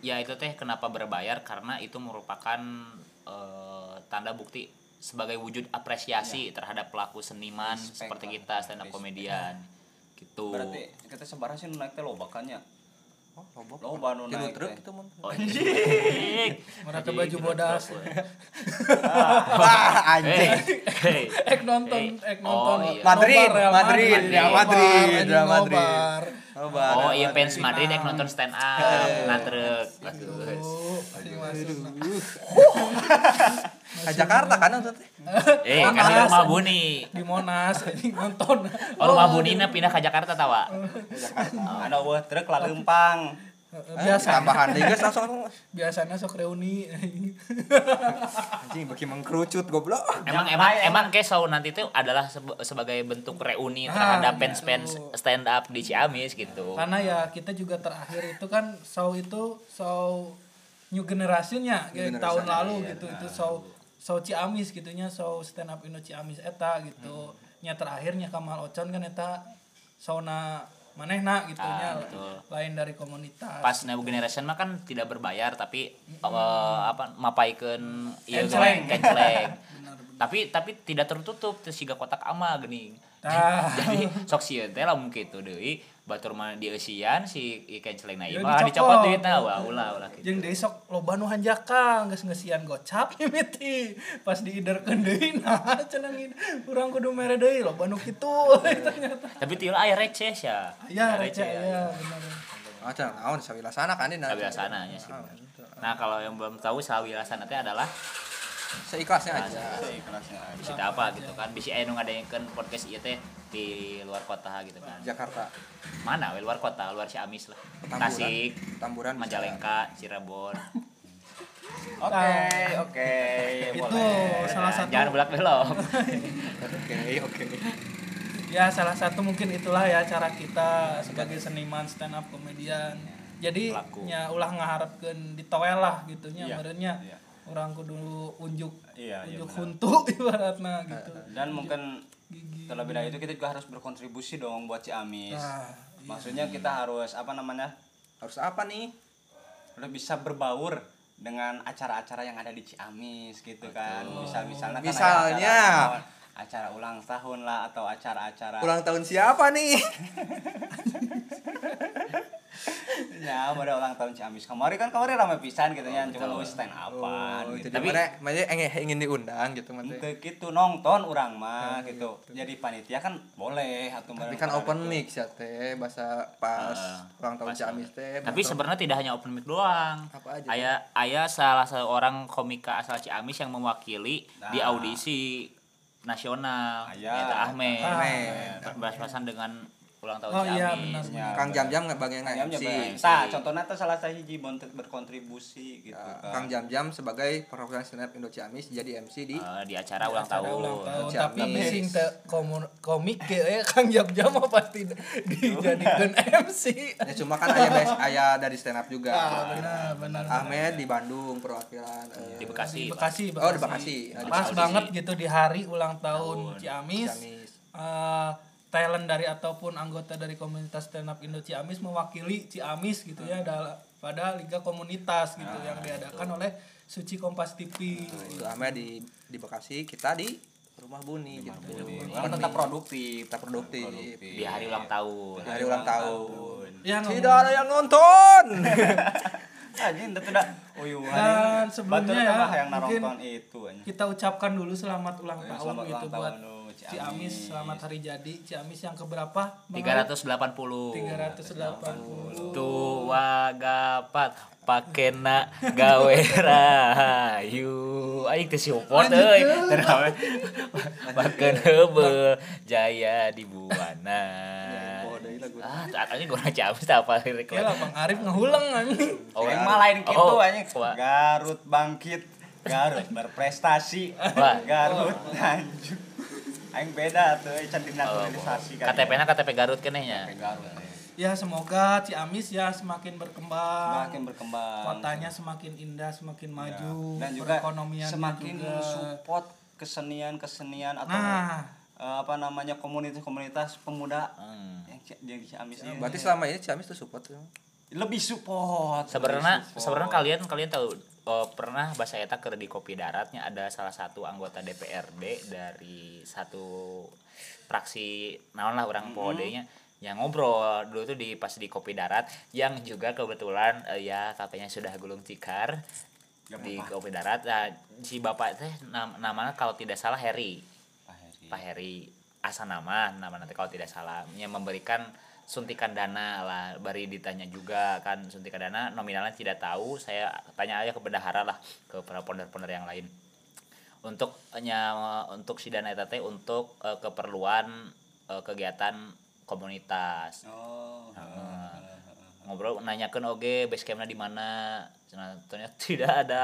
D: ya itu teh kenapa berbayar karena itu merupakan eh, tanda bukti sebagai wujud apresiasi terhadap pelaku seniman
B: Respect
D: seperti kita stand up comedian. Gitu.
B: berarti kita sebarang sih naik teh lobakannya
A: Oh, lobo.
B: Loba nu naik
A: truk itu mun.
D: Oh, anjing.
C: Mereka
D: Anjing,
C: baju bodas.
D: we.
A: Ah, anjing.
D: Hey,
C: ek nonton ek nonton
D: Oh, iya.
A: Madrid, Madrid,
C: Madrid,
A: Real Madrid, Real Madrid. Loba.
D: Oh iya fans Madrid yang nonton stand up, natrek.
C: Oh, masih
A: Ka Jakarta kan teh.
D: Eh, kan di rumah Buni.
C: di Monas nonton
D: Oh, rumah Bunina pindah ke Jakarta tawa.
B: ada wah truk lah lempang
C: biasa
A: Tambahan deui geus langsung
C: biasanya sok reuni
A: anjing bagi mengkerucut goblok.
D: Emang emang emang kayak show nanti itu adalah sebagai bentuk reuni terhadap
C: Ah,
D: fans-fans stand up di Ciamis gitu.
C: karena ya kita juga terakhir itu kan show itu show new generation-nya kayak tahun lalu
A: iya.
C: gitu itu show show Ciamis gitunya show stand up Indo Ciamis eta gitu nya terakhirnya Kamal Ocon kan eta showna manehna gitunya
D: Ah, betul.
C: lain dari komunitas
D: Pas New Generation mah kan tidak berbayar tapi eh, apa mapaikeun ieu
C: Kenceleng.
D: kenceleng. tapi tapi tidak tertutup terus siga kotak ama geuning.
C: Tah.
D: Jadi sok sieun teh lamun kitu deui batur mah dieusian si i kenceleng na ieu
C: Ya,
D: mah
C: dicopot.
D: duitna wah ulah ulah kitu.
C: jeung deui sok loba nu hanjaka geus ngeusian gocap mimiti pas diiderkeun deui nah cenah urang kudu mere deui loba nu kitu ternyata
D: Tapi tieu aya receh ya.
C: ya receh ya bener
A: Ah, cenah naon sawilasana kan ini.
D: Sawilasananya sih. Nah, kalau yang belum tahu sawilasana teh adalah
A: Seikhlasnya aja.
B: kelasnya aja
D: bisa apa gitu kan bisa aya nu ngadaengkeun podcast ieu teh di luar kota gitu kan.
A: Jakarta.
D: Mana we luar kota, luar Ciamis lah.
A: Tamburan.
D: Tasik,
A: Tamburan.
D: Majalengka, Cirebon.
B: oke oke
C: itu
B: boleh
C: salah satu
D: Jangan belak belok.
A: Oke, oke.
C: ya salah satu mungkin itulah ya cara kita sebagai seniman stand up komedian jadi
D: Pelaku.
C: nya ulah ngaharapkeun ditoel lah gitunya
B: Iya, iya.
C: Orang kudu unjuk
B: Iya, iya,
C: unjuk
B: benar.
C: huntu ibaratna gitu
B: dan mungkin
C: Gigi.
B: terlebih dari itu kita juga harus berkontribusi dong buat Ciamis
C: Nah,
B: maksudnya kita harus apa namanya
A: Harus apa nih?
B: harus bisa berbaur dengan acara-acara yang ada di Ciamis gitu kan bisa misalnya kan
A: Misalnya.
B: acara, acara ulang tahun lah atau acara-acara
A: Ulang tahun siapa nih?
B: ya pada ulang tahun Ciamis kemarin kan kemarin ramai pisan gitu ya cuma
D: betul.
B: lu stand upan
A: Oh,
B: gitu.
A: jadi
D: Tapi-
A: mana mana ingin ingin diundang gitu.
B: Untuk gitu nonton orang mah gitu. Jadi panitia kan boleh atau
A: Tapi kan open mix ya teh bahasa pas ulang tahun
D: pas
A: Ciamis teh.
D: Tapi sebenarnya tidak hanya open mic doang.
A: Apa aja?
D: Ayah ayah salah seorang komika asal Ciamis yang mewakili di
B: Nah.
D: audisi nasional.
B: Aya.
D: Yaitu Ahmed.
A: Ahmed.
D: Bahas-bahasan dengan ulang tahun
C: Oh, iya,
D: Ciamis.
C: benar.
A: Kang Jam-Jam nggak bagian
B: Jamnya
A: MC.
B: Nah, contohnya tuh salah satu hiji berkontribusi gitu
A: Ya,
B: kan.
A: Kang Jam-Jam sebagai perwakilan stand up Indo Ciamis jadi MC di
D: Eh, di acara ulang
C: acara
D: tahun.
C: ulang tahun
A: Ciamis.
C: tapi sing komu- komik ge eh, Kang Jam-Jam mah pasti dijadikan MC
A: ya cuma kan ayah bes ayah dari stand up juga.
C: Ah, benar benar
A: Ahmed di Bandung perwakilan eh,
D: Di Bekasi.
C: di Bekasi,
A: Oh, di Bekasi. Ah, di
C: pas
D: Bekasi.
C: banget gitu di hari ulang tahun
D: Tahun.
C: Ciamis
A: Ciamis.
C: eh, talent dari ataupun anggota dari komunitas stand up Indo Ciamis mewakili Ciamis gitu ya dal- pada liga komunitas gitu yang diadakan oleh Suci Kompas TV.
A: Itu Ahmed di di Bekasi, kita di rumah Buni gitu.
B: Orang tetap produktif,
A: Kita produktif.
D: Di hari ulang tahun.
A: Di hari ulang tahun.
C: Ya,
A: Tidak ada yang nonton.
B: anjing itu udah uyuhan
C: Dan sebelumnya ya,
B: yang
C: mungkin
B: itu anjing
C: kita ucapkan dulu selamat ulang
B: Oh,
C: tahun
B: selamat
C: gitu
B: ulang
C: buat
B: tahun Ciamis.
C: Ciamis selamat hari jadi. Ciamis yang keberapa? Bang
D: 380
C: 380
D: tua gapat pakena gawe rahayu aing teh support euy. terawe heubeul jaya di buana. Ah anjing gua Ciamis teh apa? Lirik
C: ya lah Bang Arif ngehulang anjing.
D: Oh,
B: yang mah lain gitu
D: oh,
B: anjing.
D: wah.
B: Garut bangkit Garut berprestasi
D: Wah.
B: Garut anjing aing beda tuh can
D: Oh,
B: dinaturalisasi kan
D: KTP-na KTP Garut keneh nya
B: Garut eh.
C: ya? Semoga Ciamis ya semakin berkembang.
B: Semakin berkembang.
C: Kotanya semakin indah semakin maju
B: Ya. dan juga
C: perekonomiannya
B: semakin
C: juga.
B: support kesenian kesenian atau
C: nah.
B: eh, apa namanya komunitas-komunitas pemuda
D: Hmm.
B: yang Ciamis ini.
A: Berarti selama ini Ciamis tuh support tuh
B: lebih support
D: sebenarnya sebenarnya kalian kalian tahu oh, pernah bahasa eta keur di kopi daratnya ada salah satu anggota DPRD dari satu fraksi naon lah orang POD-nya yang ngobrol. Dulu tuh di pas di kopi darat yang juga kebetulan eh, ya katanya sudah gulung tikar
B: Gak
D: di
B: apa-apa.
D: kopi darat. Nah, si bapak teh nam- namanya kalau tidak salah Heri.
B: Pak Heri.
D: Pak Heri. Asa nama nama nanti kalau tidak salah. Yang memberikan suntikan dana lah. Bari ditanya juga kan suntikan dana nominalnya tidak tahu. Saya tanya aja ke bendahara lah ke para ponder-ponder yang lain. Untuk hanya untuk si dana eta teh untuk eh, keperluan eh, kegiatan komunitas.
B: Oh
D: ngobrol nanyakan oge base campnya di mana nah ternyata tidak ada.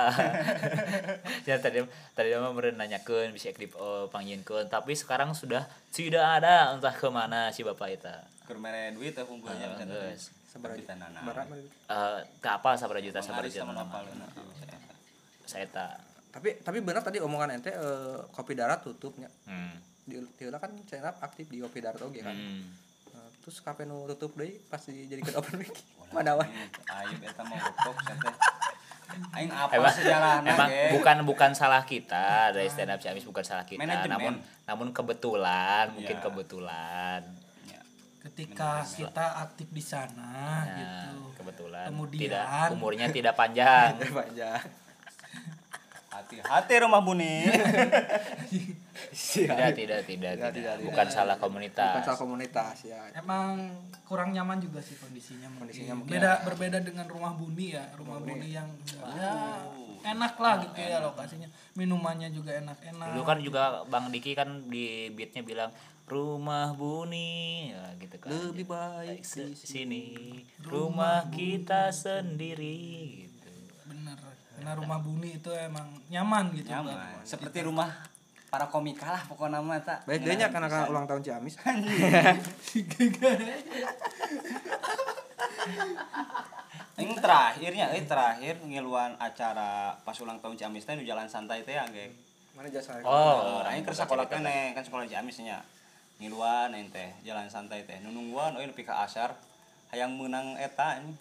D: Ya tadi tadi mah meureun nanyakeun bisa di uh, panggieunkeun tapi sekarang sudah tidak ada. Entah ke mana si bapak itu
B: keur mere duit teh kumpulnya
D: geus.
A: seberapa. Barat mah.
D: Eh, ke apa? Sabar juta Sabar juta
B: nopal
D: saya tak
A: tapi tapi benar tadi omongan ente eh, kopi darat tutupnya
D: hmm.
A: di Tiula kan channel aktif di kopi darat oke kan?
D: Hmm.
A: Nah, terus kafe nu tutup deh pas dijadikan open mic mana wae
B: ayo eta mah goblok teh aing apa
D: emang,
B: sejarahna
D: emang
B: ge?
D: bukan bukan salah kita dari stand up Ciamis bukan salah kita.
B: Manajemen.
D: namun namun kebetulan mungkin
B: Ya.
D: kebetulan.
B: Ya.
C: ketika kita aktif di sana
D: Nah,
C: gitu.
D: kebetulan.
C: Kemudian-
D: tidak umurnya tidak panjang.
A: Panjang.
B: Hati-hati rumah buni
D: tidak tidak tidak,
A: Tidak,
D: tidak.
A: tidak,
D: bukan
A: tidak.
D: salah komunitas.
A: Bukan salah komunitas ya.
C: Emang kurang nyaman juga sih kondisinya.
A: Kondisinya mungkin.
C: beda berbeda dengan rumah buni ya. Rumah buni yang ya enak lah gitu ya lokasinya. Minumannya juga enak-enak.
D: Dulu kan juga bang Diki kan di beatnya bilang rumah buni ya gitu kan.
A: Lebih baik
D: Se- sini. rumah kita sendiri gitu.
C: Bener. Karena rumah buni itu emang nyaman gitu
B: nyaman. Seperti rumah para komika lah pokoknya mah tak
A: baik deh nya karena kan ulang tahun Ciamis
B: Ini terakhirnya, eh terakhir ngiluan acara pas ulang tahun Ciamis teh jalan santai teh ya, geng.
A: mana jasa
D: oh
B: Orang keur sekolah kene kan sekolah Ciamis nya. Ngiluan ente teh jalan santai teh. Nu nungguan euy nepi ka asar hayang menang eta ini.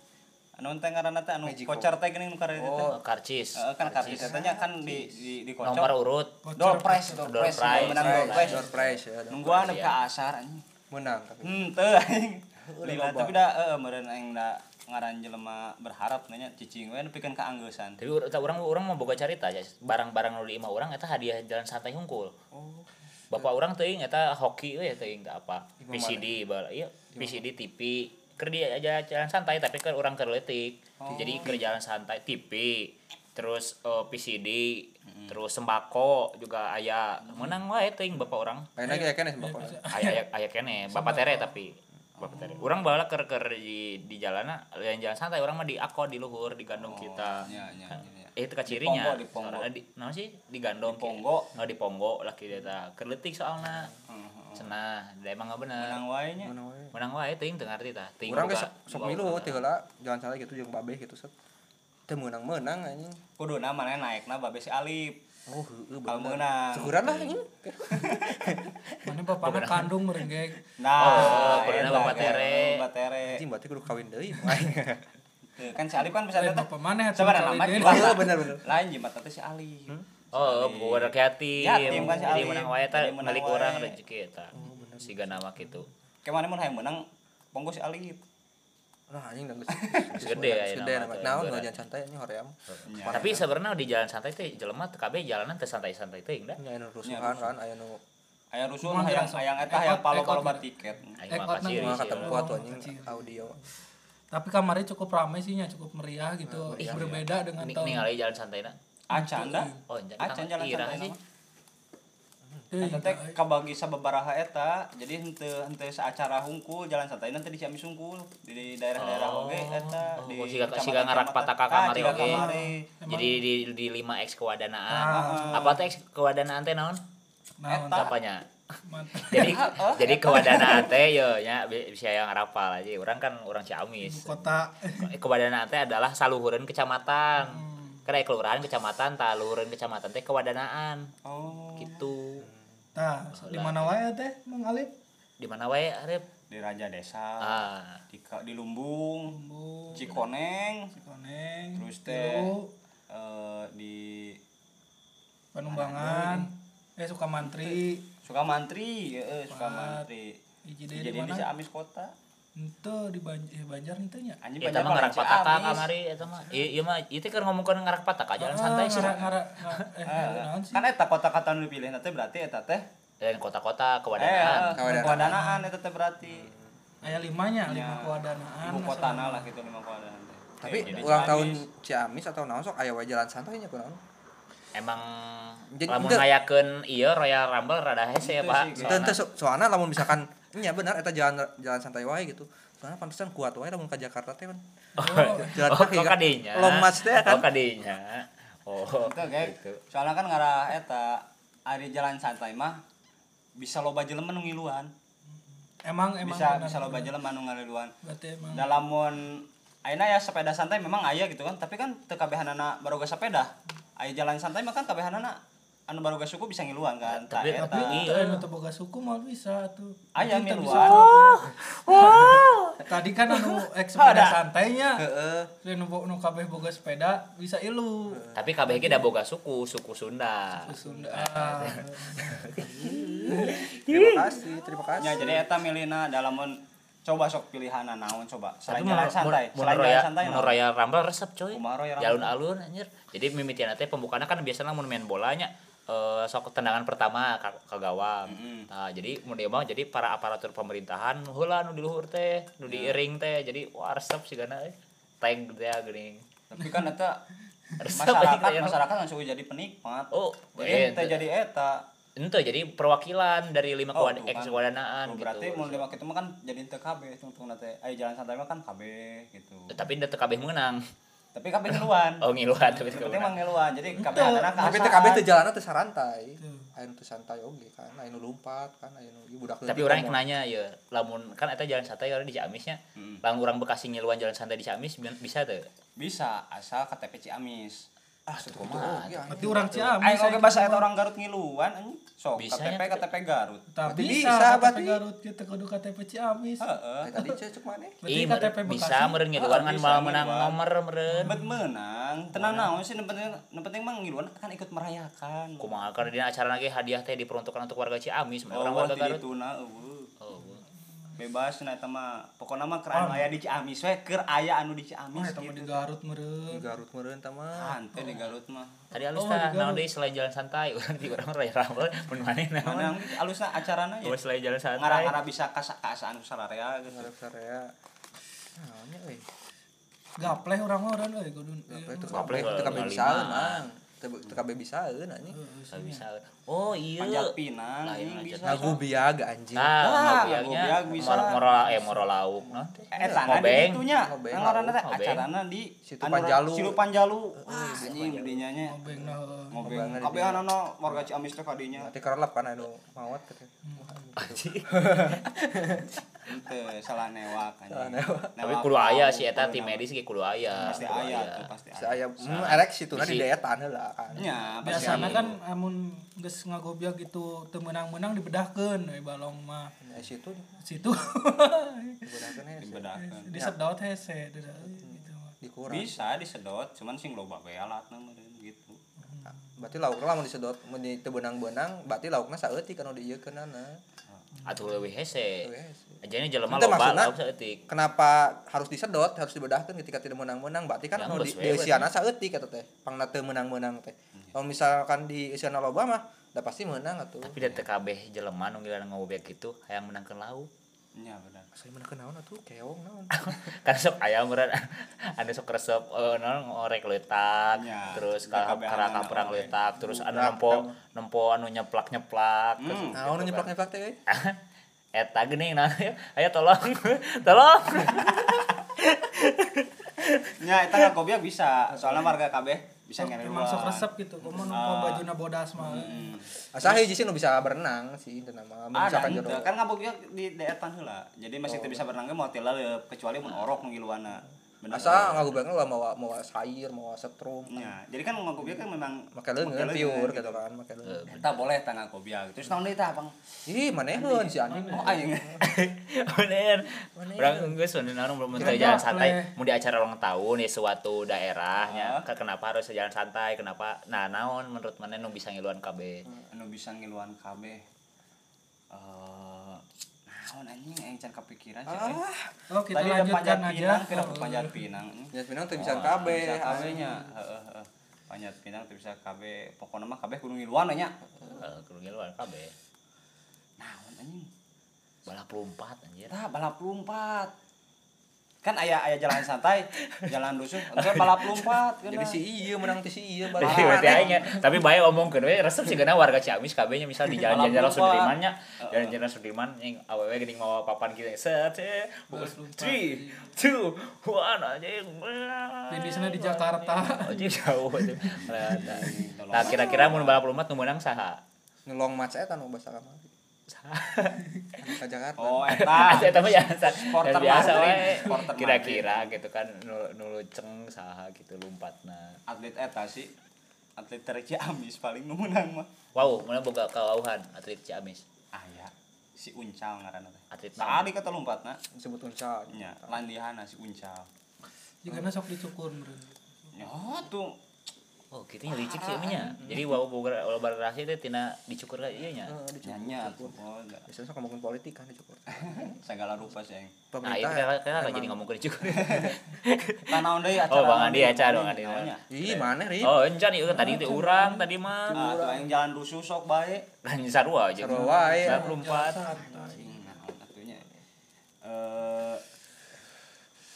B: Anu teh ngaranna teh anu
A: Magico.
B: kocar teh geuning nu kareta teh.
D: oh karcis
B: Heeh kan kartis eta nya kan di di di
D: nomor
B: kocok.
D: urut
B: Door prize, door prize, menang door prize.
A: door prize ya
B: Nungguan
D: prize,
B: nepi
D: ya.
B: ka asar anjing.
A: menang tapi
B: Henteu aing. Lila
A: loba.
B: tapi da heeh meureun aing da ngaran jelema berharap nanya cicing we nepikeun ka anggeussan.
D: tapi ur- orang orang mau boga cerita ya barang-barang nu di imah orang eta hadiah jalan santai hungkul
A: oh
D: bapak orang teuing eta hoki we teuing teu apa PCD bal iya PCD TV keur dia aja jalan santai tapi kan orang keur leutik jadi keur jalan santai TV terus eh, PCD terus sembako juga aya. Menang wae teuing bapak orang.
A: Lain lagi ya kan ya sembako.
D: Aya aya aya kene bapak tere tapi bapak tere. Orang bala keur keur di di jalanna yang jalan santai orang mah di ako di luhur digandong kita.
B: Nya nya nya.
D: Eh itu cirinya
B: Di Ponggo, di Ponggo.
D: Soalna di sih? Digandong
B: Di Ponggo.
D: nggak di ponggo. Laki dia tah keur leutik soalna cenah da emang nggak bener.
B: Menang wae nya.
D: menang wae. Teuing teu ngarti tah teuing
A: orang
D: boga-
A: ge sok milu teh heula jangan salah gitu jeung babeh gitu set teu meunang-meunang anjing.
B: Kuduna mana naikna babe si Alif.
A: oh
B: Kalau
A: bener.
B: menang.
A: syukuran lah anjing.
C: Mana bapaknya kandung merenggek.
B: Nah,
D: Oh,
B: eta,
D: Bapak
B: kan,
D: Tere.
B: Bapak Tere.
A: anjing berarti kudu kawin deui
B: Kan si Alif kan bisa
C: eh,
B: datang.
C: bapak mana
B: Coba nama
C: ini?
A: Iya, bener, bener.
B: Lain jimat teh si Alif.
D: oh bukan yatim
B: Yatim kan si
D: jadi
B: Alif.
D: menang wae milik
B: wae.
D: urang rezeki eta siga nama kitu
B: Kayak mana mun hayang menang ponggo si Alif.
A: nah anjing dan
D: Gede ya,
A: gede
D: teh,
A: naon
D: berat.
A: jalan santai ini hoream
B: Nya.
D: tapi sebenarnya di jalan santai teh jelema teu kabeh jalanan teu santai-santai teh enggak
A: nya anu rusuhan kan aya nu
B: aya rusuh
C: Kumaha
B: hayang
C: langsung.
B: hayang eta
C: Ekot-
B: hayang palo-palo
C: ekot
B: tiket
D: aing
C: Eh,
D: mah
C: kotna
D: paciri
A: mah
D: sih,
A: ketemu
C: Oh,
A: atuh anjing audio
C: tapi kamarnya cukup ramai sih nya. Cukup meriah gitu.
A: Meriah,
C: berbeda dengan
D: Ning-
C: tahun
D: ningali jalan santai na
B: acan dah
D: oh
B: acan jalan
D: irah
B: santai
D: sih
B: nama.
C: Eh,
B: Eta teh kabagi sababaraha eta. Jadi henteu henteu saacara hungkul jalan santai nanti di Ciamis hungkul. Di daerah-daerah
D: Oh.
B: oge eta
D: Oh,
B: di
D: siga- siga ngarak pataka
B: Ah,
D: kamari oge. jadi di di 5 X kewadanaan.
C: Ah.
D: apa teh X kewadanaan teh naon?
C: Nah,
B: Eta.
D: apanya jadi jadi kewadanaan teh yo nya bi- bisa yang rapal aja orang kan orang
C: ibu
D: Ciamis.
C: Kota.
D: Kewadanaan teh adalah saluhureun kecamatan.
C: Hmm.
D: karena kelurahan kecamatan taluhureun kecamatan teh kewadanaan.
B: Oh.
D: gitu.
C: Nah di mana wae teh Mang Alif
D: di mana wae Arif?
B: Di Raja Desa,
D: ah.
B: Di, di Lumbung,
C: Bumbu
B: Cikoneng,
C: Cikoneng
B: Terus teh, eh, di
C: Panumbangan eh Sukamantri Pat.
B: Sukamantri.
C: hiji deui di
B: Jadi di
C: mana
B: Ciamis kota.
C: ente di Banjar, eh, Banjar ente nya
B: Anjing
D: Eta mah ngarak pataka kamari eta mah. Ieu ieu mah ieu teh keur ngomongkeun ngarak pataka jalan santai sih.
C: ngara ngara ngara- eh
B: Eh,
C: naon sih
B: kan eta kota-kota nu dipilih nanti berarti eta teh
D: Dan kota-kota
B: eh
D: kewadanaan.
A: Kewadanaan.
B: kewadanaan eta teh berarti
C: aya limanya lima
B: Ya,
C: kewadanaan
B: ibu kota lah gitu lima kewadanaan teh.
A: tapi
B: Eh,
A: ulang tahun
B: Ciamis.
A: Atau naon sok aya wae jalan santai nya kunaon
D: Emang
A: Jadi
D: lamun ngayakeun ieu Royal Rumble rada hese ya, Pak.
B: sih,
A: Itu ente so- soalnya lamun misalkan nya benar eta jalan jalan santai wae gitu. Soalnya pantesan kuat wae lamun ka Jakarta teh kan. Jalan
D: Oh,
A: kaki kan. Lomas teh kan.
D: Oh, kadinya. Oh,
B: Itu kayak
D: gitu.
B: soalnya kan ngarah eta ari jalan santai mah bisa loba jelema nu ngiluan.
C: emang emang
B: Bisa
C: benar,
B: bisa loba jelema nu ngiluan.
C: berarti emang
B: Dalam mun ayeuna ya sepeda santai memang aya gitu kan, tapi kan teu kabehanana baroga sepeda. Aya jalan santai mah kan kabehanana anu baroga suku bisa ngiluan kan.
D: Tapi-
C: tapi
D: iya.
C: anu teu boga suku mah bisa tuh
B: Aya
C: Kita
B: miluan.
C: bisa kabeh. tadi kan anu ek sepeda santainya
A: Heeh.
C: nu bo- nu kabeh boga sepeda bisa ilu
D: Tapi kabeh ge da boga suku, suku Sunda.
C: Sunda
A: Terima kasih, terima kasih.
B: Ya jadi eta milihna dalam coba sok pilihan naon coba
D: Tapi
B: selain jalan santai selain jalan
D: Royal
B: santai
D: mun? Royal Rumble resep coy. Jalun
B: Rumble?
D: alun anjir. Jadi mimitian teh pembukana kan biasanya mun main bolanya eh sok tendangan pertama ka, ka gawang.
B: Mm-mm.
D: Nah, jadi mun dia mah jadi para aparatur pemerintahan heula nu di luhur teh, nu
B: Ya.
D: diiring teh. Jadi wah resep sigana eh. Tank teh geuning.
B: tapi kan eta masyarakat masyarakat langsung jadi penikmat
D: Oh,
B: jadi
D: eh,
B: ente jadi eta
D: Ente jadi perwakilan dari lima
B: Oh,
D: kewad
B: tuh
D: eks
B: kan.
D: kewadanaan
B: Oh,
D: gitu.
B: berarti mau lima itu mah kan jadi ente KB tungtung nate ayo jalan santai mah kan KB gitu
D: Tapi ente kabeh menang.
B: tapi KB ngeluan
D: Oh ngiluan tapi
B: mah
D: menang.
B: ngeluan jadi KB
C: Ente,
B: anak
A: Tapi teh kabeh teh jalanna teh sarantai. Aya nu teu santai oge kan, aya nu lompat kan, aya nu ieu budak
D: Tapi orang yang nanya ya, lamun kan eta jalan santai orang di Ciamisnya.
B: Hmm.
D: Lamun orang Bekasi ngiluan jalan santai di Ciamis bi- bisa tuh.
B: bisa asal KTP Ciamis
A: ah kumaha oge.
C: berarti orang Ciamis
B: ayo
C: saya
B: oke bahasa
C: gitu
B: eta
C: mah.
B: orang Garut ngiluan anjing sok KTP. KTP Garut
A: Berarti
C: bisa, KTP. Garut kita kudu KTP Ciamis
B: heeh
A: Ay, tadi cek maneh.
C: berarti
D: Ih,
C: KTP
D: bisa meureun ngiluan
B: Ah,
D: kan malah menang
B: ngiluan.
D: nomor meureun.
B: bet menang tenang naon sih yang penting penting mah ngiluan kan ikut merayakan
D: Kumaha karena dina acara lagi hadiah teh diperuntukkan untuk warga Ciamis,
B: oh,
D: orang warga Garut.
B: itu na eueuh.
D: Oh.
B: Bebas nah eta mah pokoknya mah keur aya di Ciamis we keur aya anu di
C: oh
B: Ciamis
C: eta mah di
B: gitu
C: Garut meureun
A: Di Garut meureun tah mah.
B: Ante di Garut mah
D: Tadi alus
C: Oh,
D: tah naon deui selain jalan santai, urang di urang raya rambel mun maneh naon.
B: mana alusna acarana ya
D: Oh, selain jalan santai.
B: ngara-ngara bisa kas kasaan sararea gitu
A: Ngarep sarea. Naonnya euy.
C: gapleh urang mah urang euy kudu
A: Apa itu
D: Gapleh
A: teu kabeh bisa kabeh bisa anjing.
D: Bisa bisa. Oh iya.
B: panjat pinang
A: Ngagu biag anjing.
D: Ah,
B: Ah,
D: ngobiagnya
B: ngobiag bisa.
D: moro eh moro lauk teh.
B: eta di
D: Ngobeng.
B: itunya
A: Ngobeng,
B: ngaranna teh acarana di
A: Situ Panjalu.
B: Situ Panjalu anjing dinya nya
C: ngobeng nah
B: ngobeng
A: Ngobengan di
B: kabehanana warga Ciamis teh kadinya
A: Nanti kerelap kan anu mawat katanya.
B: Ente salah newak
A: newak.
D: Tapi kudu aya sih eta tim medis ge kudu aya.
B: pasti aya pasti aya
A: Saya hmm, erek situna di
D: Bisi.
A: deetan heula kan.
B: nya aya.
C: kan amun geus ngagobiag gitu teu meunang-meunang dibedahkeun euy balong mah
A: Nah, situ
C: situ
A: dibedahkeun
C: disedot hese gitu
A: dikurang.
B: bisa disedot cuman sing loba bae alatna gitu
A: Berarti laukna lamun disedot mun di teu beunang-beunang, berarti laukna saeutik anu diieukeunana.
D: atuh leuwih hese
A: Leuwih hese.
D: ajana jelema
A: Itu
D: loba saeutik
A: kenapa harus disedot harus dibedahkan ketika tidak menang-menang? Berarti kan anu di,
D: geus
A: di
D: we,
A: usiana saeutik eta teh. Pangna teu menang-menang teh. Kalau misalkan di usiana loba mah pasti menang atuh.
D: Tapi da teu kabeh jelema nu ngilana ngobek kitu hayang menangkeun lauk
B: nya benar.
A: Saya menangkeun naon atuh keong naon
D: kan sok aya meureun anu sok resep eh, naon ngorek leutak
B: Ya,
D: terus ka karaka perang leutak terus anu nempo nempo anu nyeplak-nyeplak
B: Hmm.
A: naon nyeplak-nyeplak teh
D: eta geuning nah aya tolong tolong.
B: Nya eta ngagobiak bisa soalnya warga kabeh bisa ngere
C: emang sok resep gitu. Komo nu
B: Ah.
C: bajuna bodas mah.
B: Hmm.
A: asa hiji sih nu bisa berenang sih itu nama.
B: Ada
A: misalkan
B: itu
A: jero.
B: Kan ngabogiak di daerah heula jadi masih teu bisa berenang mau laleup kecuali mun orok nu ngiluana Bener.
A: asa ngagubengna lah mau mau sayur mau setrum?
B: Nya jadi kan ngagobiak kan memang
A: make leungeun piur gitu. kan make leungeun
B: Eta boleh tangga kobiak. Terus naon deui tah, Bang?
A: ih maneheun si anjing.
B: Oh, aing.
D: bener orang geus bener naon belum
C: Kira-kira
D: jalan santai. mau di acara ulang tahun di suatu
B: Ah.
D: daerahnya Ke- kenapa harus jalan santai? Kenapa? Nah naon menurut mana nu bisa ngiluan KB
B: Anu bisa ngiluan kabeh. Eh, naon anjing aing can kepikiran sih. eh.
C: oh kita
B: Tadi
C: lanjutkan
B: panjat
C: aja
B: pinang, kira
C: Oh,
B: panjat pinang.
A: ya pinang teu bisa
B: Oh,
A: kabeh
B: Bisa kabehnya. Heeh, heeh. Panjat pinang teu bisa kabeh. Pokokna mah kabeh kudu ngiluan nya.
D: Eh, kudu ngiluan KB
B: Naon anjing?
D: balap lompat anjir
B: Tah balap lompat. Kan aya aya jalan santai, jalan rusuh, engke balap lompat
A: jadi
B: geuna.
A: si iya menang ti si iya
D: Jadi berarti aing nya, tapi bae omongkeun we resep sih karena warga Ciamis KB nya misal di jalan-jalan
B: Balap
D: Sudirman nya,
B: lompat.
D: jalan-jalan Sudirman yang awewe geuning mawa papan kieu set
C: Balap lompat.
D: 3 2 1 anjing.
C: Finish-nya di Jakarta.
D: Anjing jauh anjing. Nah, kira-kira mun balap lompat nu meunang saha?
A: ngelong match eta nu basa kamari ka Jakarta.
B: Oh, eta.
D: Eta mah ya
B: Supporter
D: biasa wae. Kira-kira gitu kan nu nu luceng saha gitu lompatna.
B: atlet eta sih. Atlet Ciamis paling nu mah.
D: Wow, mana boga kawauhan atlet Ciamis.
B: aya si Uncal ngaranna teh.
D: Atlet
B: Tadi kata lompatna?
A: Disebut uncal.
B: Nya landihana si Uncal.
C: Jika sok dicukur meureun.
B: nya tuh
D: Oh, gitu nya licik sih nya. Jadi wow boga loba rahasia teh tina dicukur ka ieu nya.
B: Oh enggak.
A: biasanya sok ngomongin politik kan dicukur
B: segala rupa sih
D: Nah,
A: pemerintah
D: kira kira
A: emang-
D: jadi ngomong ke dicukur.
B: tanaon deui acara
D: Oh, Bang Andi acara? Bang Andi.
A: Ih mana ri
D: Oh, encan ieu tadi teh urang tadi mah.
B: ah yang jalan rusuh sok bae
D: Kan sarua aja.
A: Sarua wae.
D: Balap lompat.
B: Anjing, naon atunya eh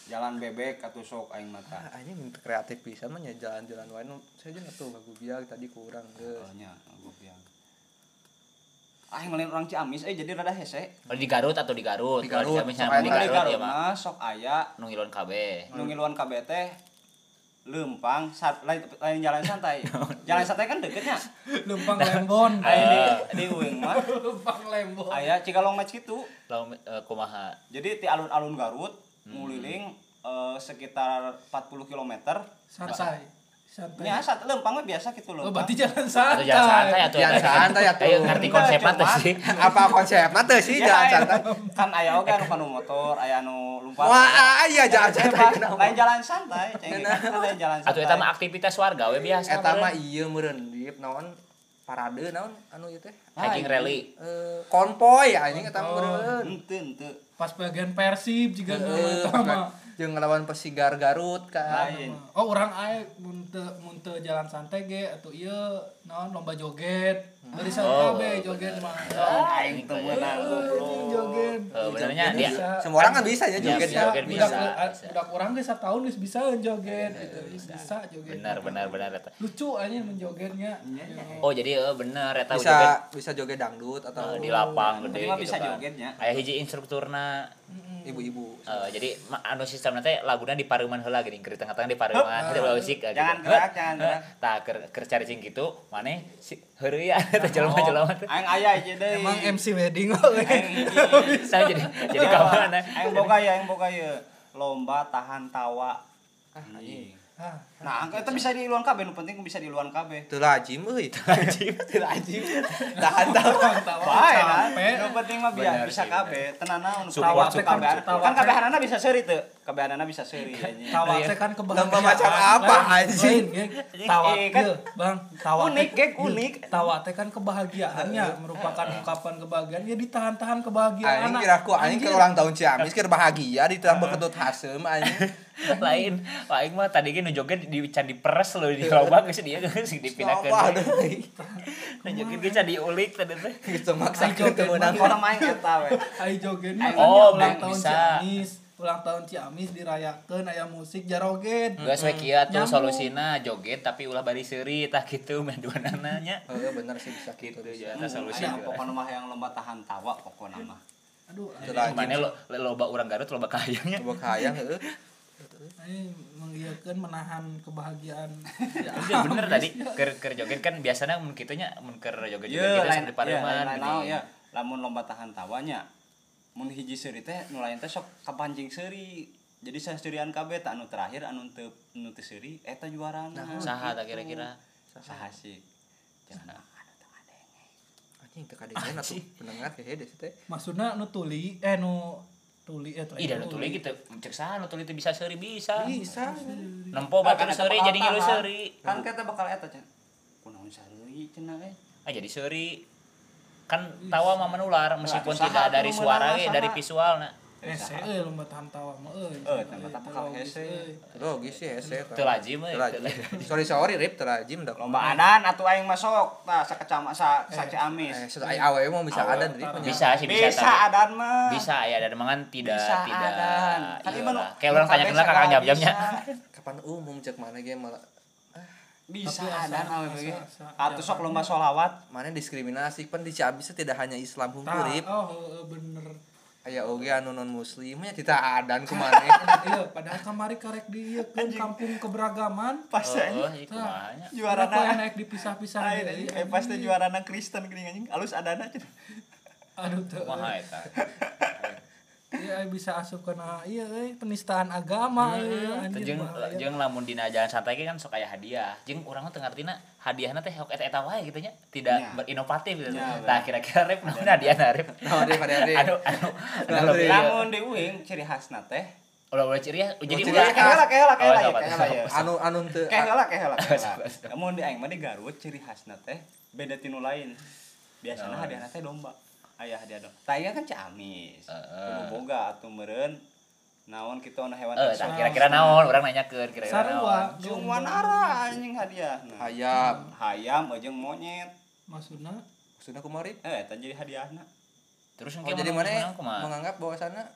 B: jalan bebek atuh sok aing mata
A: ah ini kreatif pisan mah jalan-jalan wae nu. Saya jeung atuh gagu biak tadi kurang geus.
B: Oh nya gue bilang aing ngelain orang Ciamis eh jadi rada hese.
D: Oh, di Garut atau di Garut?
A: Di Garut.
D: Ciamis
A: Sok
D: di
A: di
D: Garut
B: Garut
D: ya,
B: mah sok aya.
D: Nu ngilon KB.
B: nu ngiluan KB teh lempang sat, lain, lain jalan santai. Jalan santai kan deketnya
C: Lempang Lembon.
B: aya di di uing mah.
C: Lempang Lembon.
B: aya cikalong match gitu
D: Lalu eh, kumaha?
B: jadi di alun-alun Garut nguliling eh, sekitar 40 km
C: Santai. Santai.
B: nya sat lempang mah biasa gitu
C: Oh,
B: lempang
C: berarti jalan santai.
D: jalan santai. atau
A: Jalan santai atuh.
D: Ayo ngerti konsepnya tuh
B: Cuma-
D: sih.
A: apa konsepna teh sih
B: Ya,
A: jalan
B: aya-
A: santai?
B: Kan aya oge anu kanu motor aya anu lumpat
A: wah iya jalan santai
B: lain jalan santai ceng. Kan lain jalan santai
D: Atau eta mah aktivitas warga we biasa.
A: eta mah iya meureun dip naon? Parade naon anu ieu teh?
D: Hiking rally.
A: eh konvoy anjing eta mah meureun.
B: Ente ente
C: Pas bagian Persib juga sama.
A: jeung ngelawan Persigar Garut kan
B: lain
C: Oh, orang ae mun teu mun teu jalan santai ge atuh ieu naon lomba joget. Dari
D: Oh.
C: sana kabeh joget mah.
B: aing teu meunang goblok
C: Joget.
D: Eh, benernya dia
C: Bisa.
A: semua orang kan bisa ya
D: Iya,
A: joget
D: bisa.
A: ya
D: joget
C: Budak-
D: bisa,
C: budak-. Budak orang ge sataun geus bisa joget gitu. Geus Bisa joget.
D: Benar benar benar eta.
C: Lucu aja menjogetnya.
D: Oh, jadi eh, bener eta
A: bisa
D: joget
A: bisa joget dangdut atau
D: eh, di lapang gede gitu
B: bisa
D: kan.
B: jogetnya.
D: Aya hiji instrukturna
A: ibu-ibu
D: Eh, jadi anu sistem nanti laguna di paruman heula gini keur di tengah-tengah di paruman itu musik eh,
B: Jangan
D: gitu.
B: gerak, jangan gerak.
D: tah keur keur cari cing kitu maneh heureuy ya teh jelema-jelema teh
B: aing aya aja deui
C: Emang MC wedding oh,
B: hiji.
D: Saya jadi jadi kawan
B: aing boga ya aing boga ya. Lomba tahan tawa.
A: Ah,
B: anjing
C: Ah,
B: Nah, itu bisa di luar KB, nu penting bisa di luar KB.
A: Teu lajim euy.
D: Anjing.
B: Anjing.
A: Tahan tahu.
B: Bae kan.
C: capek.
B: Nu penting mah biar bisa KB. Tenan naon tawa
C: support,
B: KB. Kan KB anak bisa seuri teu. KB anak bisa seuri anjing.
C: tawa
D: Iya.
C: teh kan kebahagiaan
A: Lomba macam apa,
C: Lain,
A: anjing?
C: lain, tawa
B: Eh, kan
C: ieu, bang tawa teh-
B: unik,
C: ieu,
B: unik.
C: tawa teh kan kebahagiaannya merupakan ungkapan kebahagiaan ya ditahan-tahan kebahagiaan
A: Anjing kira aku anjing ke ulang tahun Ciamis keur bahagia di tengah beketut hasem anjing.
D: lain aing mah tadi ge nu joget di can diperes loh di loba geus dia geus dipindahkeun
A: Apa
D: we.
A: deui.
D: Nu joget ge can diulik tadi teh
A: Geus maksa
C: Ayo,
A: teu meunang.
B: Orang main eta we.
C: Ayo joget mah
D: Oh,
C: ulang
D: bisa.
C: tahun Ciamis ulang tahun Ciamis dirayakeun aya musik jaroget
D: Geus we kieu tuh
C: Nyambung.
D: solusina joget tapi ulah bari seuri tah kitu mah duanana nya.
A: Heeh bener sih bisa
D: Gitu
A: gitu.
D: ya, tah solusi.
B: Aya pokona mah yang lomba tahan tawa pokona mah.
C: aduh.
D: Mana lo loba urang Garut loba kayangnya.
A: Coba hayang heeh.
C: Ayo mengiyakeun menahan kebahagiaan ya,
D: bener tadi keur keur joget kan biasanya mun kitu nya mun keur joget joget gitu
B: lain
D: sampai pareman
B: naon ya. Lamun lomba tahan tawanya mun hiji seuri teh nu lain teh sok kapancing seuri. Jadi saserian KB tak anu terakhir anu teu anu teu seuri eta juarana.
D: Saha tak kira-kira?
B: Saha sih? Jangan
A: Anjing teu kadengeun atuh pendengar ke hede teh.
C: maksudna nu tuli eh nu tuli eh
D: Ih dan tuli gitu cek saha nu tuli teh bisa seuri bisa.
A: Bisa.
D: Nempo
B: Kan
D: batur
B: eta
D: seuri
B: bakal
D: jadi ngilu seuri.
B: Kan kita bakal eta cenah. Kunaon seuri cenah eh.
D: Ah jadi seuri. Kan tawa mah menular meskipun tidak dari suara
B: saha?
D: dari visual nah.
C: Hese euy lomba tawa mah euy
B: Eh, tempat apa kalau hese?
A: Logis sih hese.
D: Teu lajim euy.
A: Sorry sorry rip teu lajim.
B: Lomba adan atuh aing masuk. Tah sakecama sa sa Ciamis.
A: Eh, awewe mau bisa
B: Awewe.
A: ada dari
D: Bisa sih bisa,
B: Bisa adan mah.
D: bisa ya dan mangan tidak
B: Bisa
D: tidak
B: adan.
D: Iya kayak orang tanya kenal kakak jamnya
B: bisa.
A: kapan umum cek mana ge malah
B: Bisa
C: Tapi asa-
B: adan awe
C: asa-
B: ge. Atuh sok lomba sholawat.
A: mana diskriminasi pan di Ciamis tidak hanya Islam
C: Tah,
A: hungkurip
C: oh bener
A: aya oge anu non muslimnya tidak adan kumaha
C: iya padahal kamari karek di ieu kan kampung keberagaman
B: Pas
D: oh iya kumanya
B: Juara na.
C: naik dipisah-pisah.
B: Eh pas teh juarana Kristen geuning anjing. Alus adana cenah.
C: aduh teu
D: kumaha eta
C: iya bisa asup kana iya euy penistaan agama euy anjir
D: jeung jeung lamun dina jalan santai ge kan sok aya hadiah jeung urang mah teu ngartina hadiahna teh sok eta-eta wae gitu nya tidak
B: Ya.
D: berinovatif gitu
B: Ya,
D: nah kira-kira rep naon hadiahna rep
A: nah dia pada hari
D: anu anu anu lebih
B: Lamun di uing ciri khasna teh.
D: ulah ulah ciri ya jadi
A: ciri
D: ulah
A: khas.
B: Keheula keheula
D: Oh,
B: keheula ya,
D: sok,
B: keheula
D: sok,
B: ya.
A: anu anu teu
B: keheula keheula.
D: Sok, sok.
B: Namun di aing mah di Garut ciri khasna teh beda tinu lain. Biasana
D: Naon?
B: hadiahna teh domba. Aya hadiah domba. Tanya kan Ciamis. Kudu boga atuh meureun. Naon kitu anu hewan
D: eh
B: eksotis.
D: kira-kira naon urang nanyakeun kira-kira
C: sarua
D: naon
B: Jeung wanara anjing hadiah. Nah,
A: hayam
B: hayam jeung monyet.
C: maksudna
A: sudah kumari
B: Eh, jadi hadiahna.
D: terus
A: oh, jadi mana menganggap bahwasana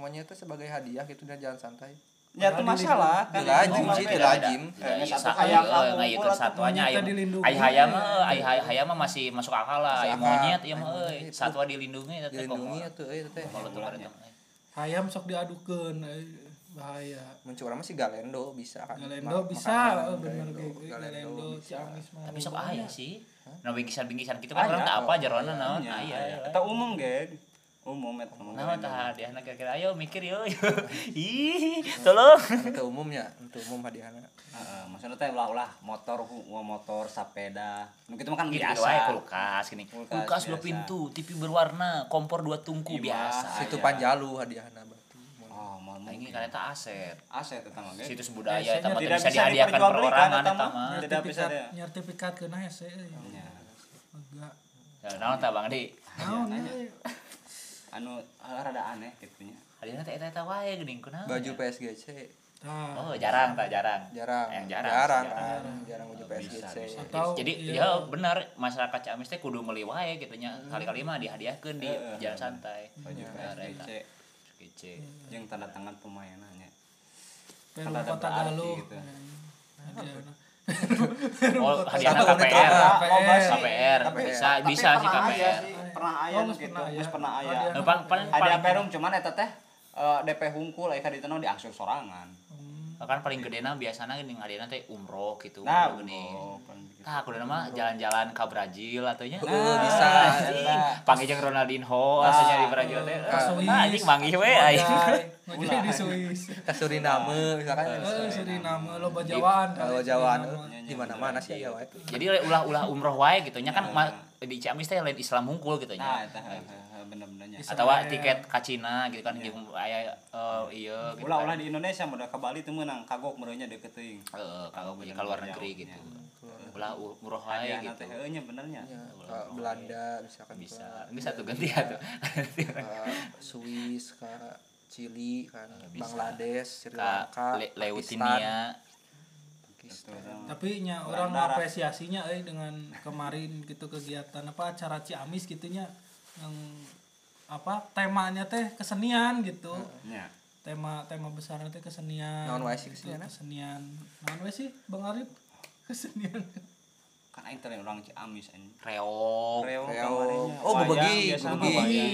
A: monyet itu sebagai hadiah gitu dan jalan santai
B: Ya itu masalah. Kan
A: lajim
B: itu
A: sih,
B: beda.
A: teu lajim.
D: Ya,
B: Eh,
D: iya,
B: satu
D: sa-
B: hayam
D: iya,
B: kampung
D: ngayeukeun
B: pula,
D: satuanya
C: monyetnya
D: aya
C: dilindungi.
D: ai hayam mah ai hay- hayam mah masih masuk akal lah ai
A: akal.
D: monyet ieu mah
A: Ai
D: euy
A: monyet.
D: satwa dilindungi eta teh
A: dilindungi
D: komo.
A: atuh euy teh
D: tuh ada
C: hayam sok diadukeun euy bahaya
A: mencurang masih galendo bisa kan
C: Galendo bisa bener
A: galendo.
C: Ciamis mah
D: tapi sok
C: banyak.
D: aya sih nah bingkisan-bingkisan gitu kan orang tak apa
A: Oh,
D: jarona naon
B: Nya,
D: aya
B: aya. Eta umum geng. Umum eta mah.
D: naon tah hadiahna kira-kira ayo mikir yo ih tolong
A: itu umumnya itu umum hadiahna
B: Heeh, maksudnya teh ulah-ulah motor motor sepeda. Nu kitu mah kan
D: gitu
B: biasa.
D: wae kulkas gini
B: Kulkas
D: kulkas dua pintu TV berwarna kompor dua tungku
B: Iya,
D: biasa
A: situ
B: Aya.
A: panjalu hadiahna berarti
B: Oh, mau
D: Nah, ini kan eta aset
B: aset eta mah geng.
D: situs budaya eta mah bisa
B: bisa
D: dihadiahkan perorangan
B: eta mah.
D: mah
B: Tidak bisa
C: Nyertifikat-
B: deh.
C: nyertifikat ke hese euy
B: Nya.
C: enggak
D: Ya, naon tah Bang Di
C: naon
B: nanya.
C: euy
B: Anu rada aneh gitunya.
D: hadiahna teh eta eta wae geuning kunaon
A: baju PSGC
C: tah
D: oh jarang tak jarang
A: jarang
D: Yang jarang,
A: jarang
D: jarang.
A: jarang baju
B: Oh,
A: PSGC
B: bisa.
C: Atau-
D: jadi
C: iya.
D: ya benar masyarakat Ciamis teh kudu meuli wae gitu nya kali-kali mah dihadiahkeun di
B: Heeh.
D: jalan santai
B: Baju
D: eta.
B: PSGC
D: kece
B: jeung tanda tangan pemainannya. Ada
C: kota Galuh
B: gitu.
C: Hadiahna.
D: Oh
A: unit
D: KPR. KPR
B: Tapi-
D: bisa
B: tapi
D: bisa sih KPR
B: sih, Pernah aya
C: Oh,
B: gitu, geus pernah aya.
C: Hadiah.
D: Eh,
B: perum cuman eta teh eh, DP hungkul aya ka ditu diangsur sorangan.
C: Hmm.
D: kan paling gedena biasanya gini ngadena teh umroh gitu
B: Nah,
D: gini. Nah, aku mah jalan-jalan ke Brazil atunya.
A: Heeh, bisa.
D: Panggil jeung Ronaldinho atunya di Brazil teh. Nah, anjing manggih we aing.
C: Ngojek di Swiss
A: ke Suriname misalkan
C: Eh, Suriname lo bajawaan
A: kalau Jawaan di mana mana sih ya wae
D: Jadi ulah-ulah umroh wae gitu nya kan ma- di Ciamis teh lain Islam hungkul gitu
B: Nah,
D: nya.
B: Bener-benernya.
D: Atau tiket ka Cina gitu kan jeung aya eh, iya gitu.
B: Ulah
D: kan.
B: ulah di Indonesia udah ke Bali tuh menang kagok merenya deket teuing.
D: Heeh, kalau punya ke luar negeri gitu. Ulah wae
B: Hadiah
D: gitu.
B: nya benernya.
A: ya, ke Belanda misalkan
D: Bisa.
A: ke,
D: Ini satu ganti atuh.
A: ke Swiss ke Chili kan Bangladesh Sri
D: Ka
A: Lanka
D: Leutinia
C: tapi nya orang apresiasinya eh dengan kemarin gitu kegiatan apa acara Ciamis gitunya yang apa temanya teh kesenian gitu.
B: Nya.
C: tema tema besarnya teh kesenian.
A: Sih
C: gitu, kesenian? sih Bang Arif? Kesenian
B: Kan aing teh orang Ciamis
D: Reog
B: Reog. kamarinya.
A: Oh, bebegi,
B: biasa mah
A: bebegi.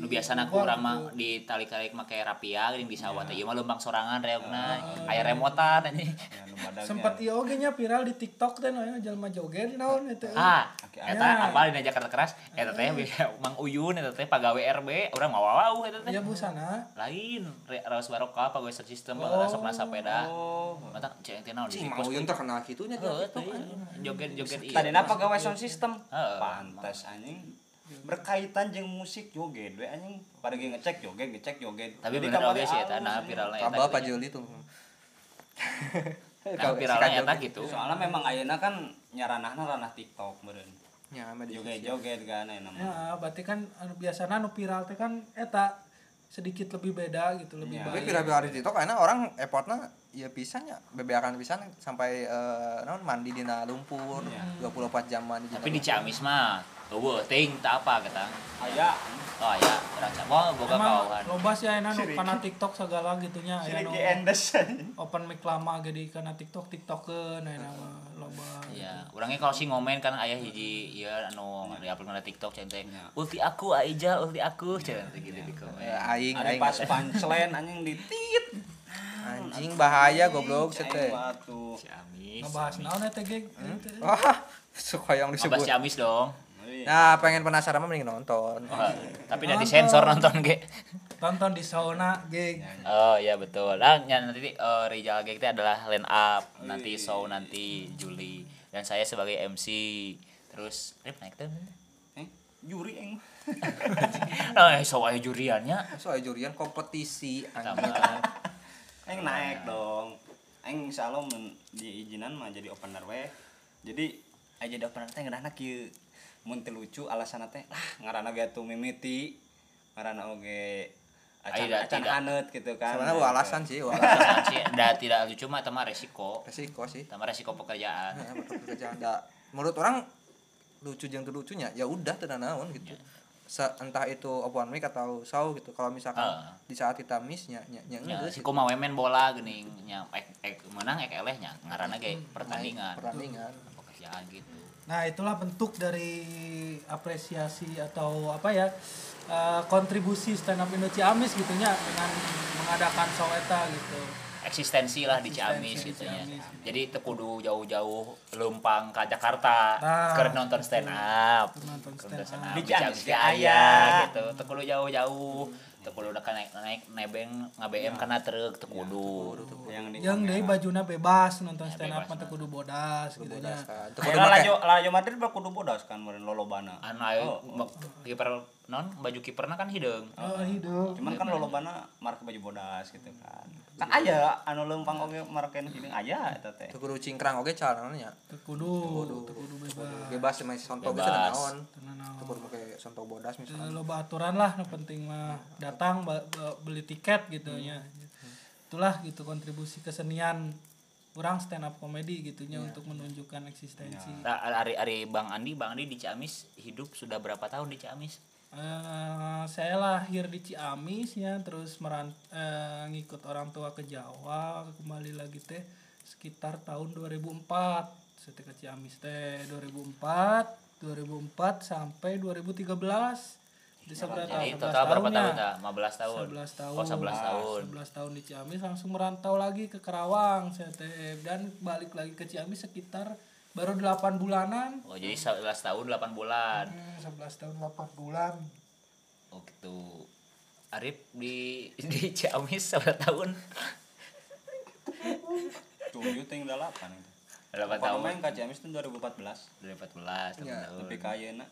D: Nu biasana ku urang mah di tali-tali make rapia geuning di sawah teh. Ieu mah leumbang sorangan reogna aya remotan anjing.
B: Ya, nu
C: sempat ieu oge nya viral di TikTok teh no jalma joget naon eta.
D: Ah, eta apa di Jakarta keras. Eta teh Mang Uyun eta teh pagawe RB urang mau wawau eta teh.
C: ya busana
D: Lain Raos Baroka pagawe system bageura sok sepeda.
B: Oh.
D: Mata cek teh naon
A: Mang Uyun terkenal TikTok,
D: teh.
A: Anjing.
D: joget-joget iya.
B: Tadi apa gawe sound system?
D: Heeh.
B: Pantes anjing. Berkaitan jeung musik joget we anjing. Pada ge ngecek joget, ngecek joget.
D: Tapi bener oge sih eta nah
B: anjing.
D: viralnya eta.
A: Apa Juli tuh
D: Nah, viralnya eta gitu.
B: Soalnya memang ayeuna kan nyaranahna ranah TikTok meureun.
A: ya sosial.
B: Joget-joget kan mah.
C: ya berarti kan anu biasana nu viral teh kan eta sedikit lebih beda gitu lebih
B: Ya.
A: tapi
C: baik
A: viral di TikTok karena orang effortnya ya pisannya bebeakan pisan sampai eh naon mandi dina lumpur
B: Iya.
A: 24 jam mandi
D: Tapi di Ciamis mah eueuh ting tak apa kata.
B: Aya
D: Oh ya, raca. Wah, boga kauhan.
C: loba sih aya nu kana TikTok segala gitunya aya nu
B: Endes
C: open mic lama ge di kana TikTok TikTokeun aya nama loba
D: Iya, orangnya kalau sih ngomen kan ayah hiji iya anu di upload na TikTok centeng.
B: Iya.
D: Ulti aku Aija, ulti aku centeng gitu di komen.
A: Eh, aing aing
B: pas punchline anjing ditit.
A: anjing bahaya goblok sete.
D: Ciamis.
C: ngebahas naon eta ge
A: wah suka yang
D: Abas
A: disebut
D: Ciamis dong.
A: Nah pengen penasaran mah mending nonton
D: Oh, tapi udah disensor nonton ge.
C: tonton di sauna ge
D: Oh iya betul. Nah, ya, nanti uh, Rizal Gek itu adalah line up nanti show nanti Juli dan saya sebagai MC. Terus Rip naik tuh.
B: Eh, juri aing.
D: Nah, show aja juriannya.
A: soal jurian kompetisi
B: Aing naik dong. Aing insyaallah mun diizinan mah jadi opener we. Jadi aing jadi opener teh ngeunahna kieu. Mun teu lucu alasan teh lah ngaranna ge atuh mimiti. Ngaranna oge acan
D: Aida
B: acan
D: tidak.
B: haneut gitu kan.
A: sebenarnya gua alasan sih alasan
D: sih dah tidak lucu mah itu mah resiko.
A: resiko sih
D: Sama resiko pekerjaan.
A: Nah, da menurut orang lucu jeung teu lucunya ya udah teu naon gitu Se- entah itu open mic atau show gitu kalau misalkan
D: Ah.
A: di saat kita miss nya nya nya
D: Ya, si
A: gitu.
D: wemen bola geuning nya ek, ek menang ek eleh nya ngaranna ge pertandingan.
A: pertandingan
D: Pekerjaan gitu.
C: Nah itulah bentuk dari apresiasi atau apa ya eh, kontribusi stand up Indo Ciamis gitunya dengan mengadakan show eta gitu.
D: Eksistensi lah di
C: Eksistensi
D: Ciamis gitu.
C: Ciamis.
D: Jadi teu kudu jauh-jauh leumpang ka Jakarta
C: Nah,
D: keur nonton stand up.
C: Nonton stand up.
D: Di Ciamis aya gitu. Teu kudu jauh-jauh. Udah naik naik nebeng ngabm kana truk teu kudu.
B: yang di
C: Yang dari bajuna bebas nonton
D: Ya,
C: stand up mah teu kudu bodas gitu nya.
A: kan Teu
B: Kudu
A: kudu make
B: lajo lajo Madrid mah kudu bodas kan meureun lolobana.
D: Anu ayo kiper non baju kiperna kan hideung.
C: Oh hidup.
B: Cuman kan lolobana marke baju bodas gitu kan. Kan aya anu leumpang oge marke nu hideung aya eta teh.
A: teu kudu cingkrang oge caranya
C: Teu kudu, teu kudu. bebas.
A: bebas sama sonto
D: Bebas.
A: geus ada naon.
C: Teu naon.
A: teu kudu make sonto bodas misalkan
C: loba aturan lah yang penting mah. Datang ba- ba- beli tiket gitu ya itulah gitu kontribusi kesenian. Kurang stand up comedy gitunya untuk menunjukkan eksistensi.
D: Nah, ari ari Bang Andi, Bang Andi di Ciamis hidup sudah berapa tahun di Ciamis?
C: Eh, saya lahir di Ciamis ya terus meran eh, ngikut orang tua ke Jawa kembali lagi teh sekitar tahun 2004 saya ke Ciamis teh 2004 2004 sampai 2013 di seberapa
D: Jadi
C: 11
D: total berapa
C: tahun
D: tahun
C: ya?
D: dah? 15 tahun.
C: 11 tahun.
D: Oh, 11 tahun.
C: 11 tahun di Ciamis langsung merantau lagi ke Karawang saya teh dan balik lagi ke Ciamis sekitar baru 8 bulanan.
D: Oh, jadi 11 tahun 8 bulan.
C: Hmm, 11 tahun 8 bulan.
D: Oh, gitu. Arif di di Ciamis berapa tahun?
B: tujuh ting delapan itu
D: 8
B: Apa
D: tahun.
B: main ke Ciamis itu 2014
D: 2014
A: Ya,
D: tahun.
B: tapi kayaknya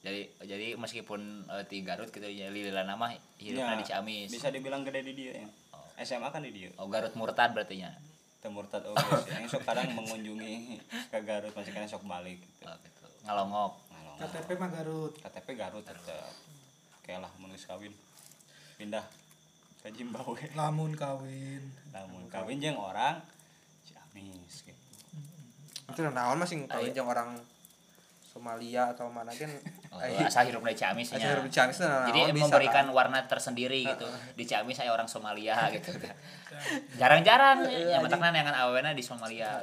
D: Jadi jadi meskipun uh, di Garut gitu ya lila nama hidupnya
B: Ya,
D: di Ciamis.
B: bisa dibilang gede di dia ya SMA kan di dia
D: Oh, Garut Murtad berarti nya.
B: Temurtad oke sih yang sok kadang mengunjungi ke Garut masih kan sok balik gitu
D: Oh, gitu. Ngalongok.
B: Ngalong.
C: KTP mah Garut.
B: KTP Garut tetap kayak lah menulis kawin pindah ke Zimbabwe
C: Lamun kawin.
B: namun kawin jeung orang Ciamis gitu
A: itu naon masih kawin jeung orang Somalia atau mana kan
D: Oh,
A: eh,
D: asal hidup dari Ciamis
A: asal
D: nya.
A: hidup di Ciamis naon
D: Jadi
A: bisa,
D: memberikan
A: kan?
D: warna tersendiri gitu. Di Ciamis saya orang Somalia gitu. Jarang-jarang ya matakna yang awena di Somalia.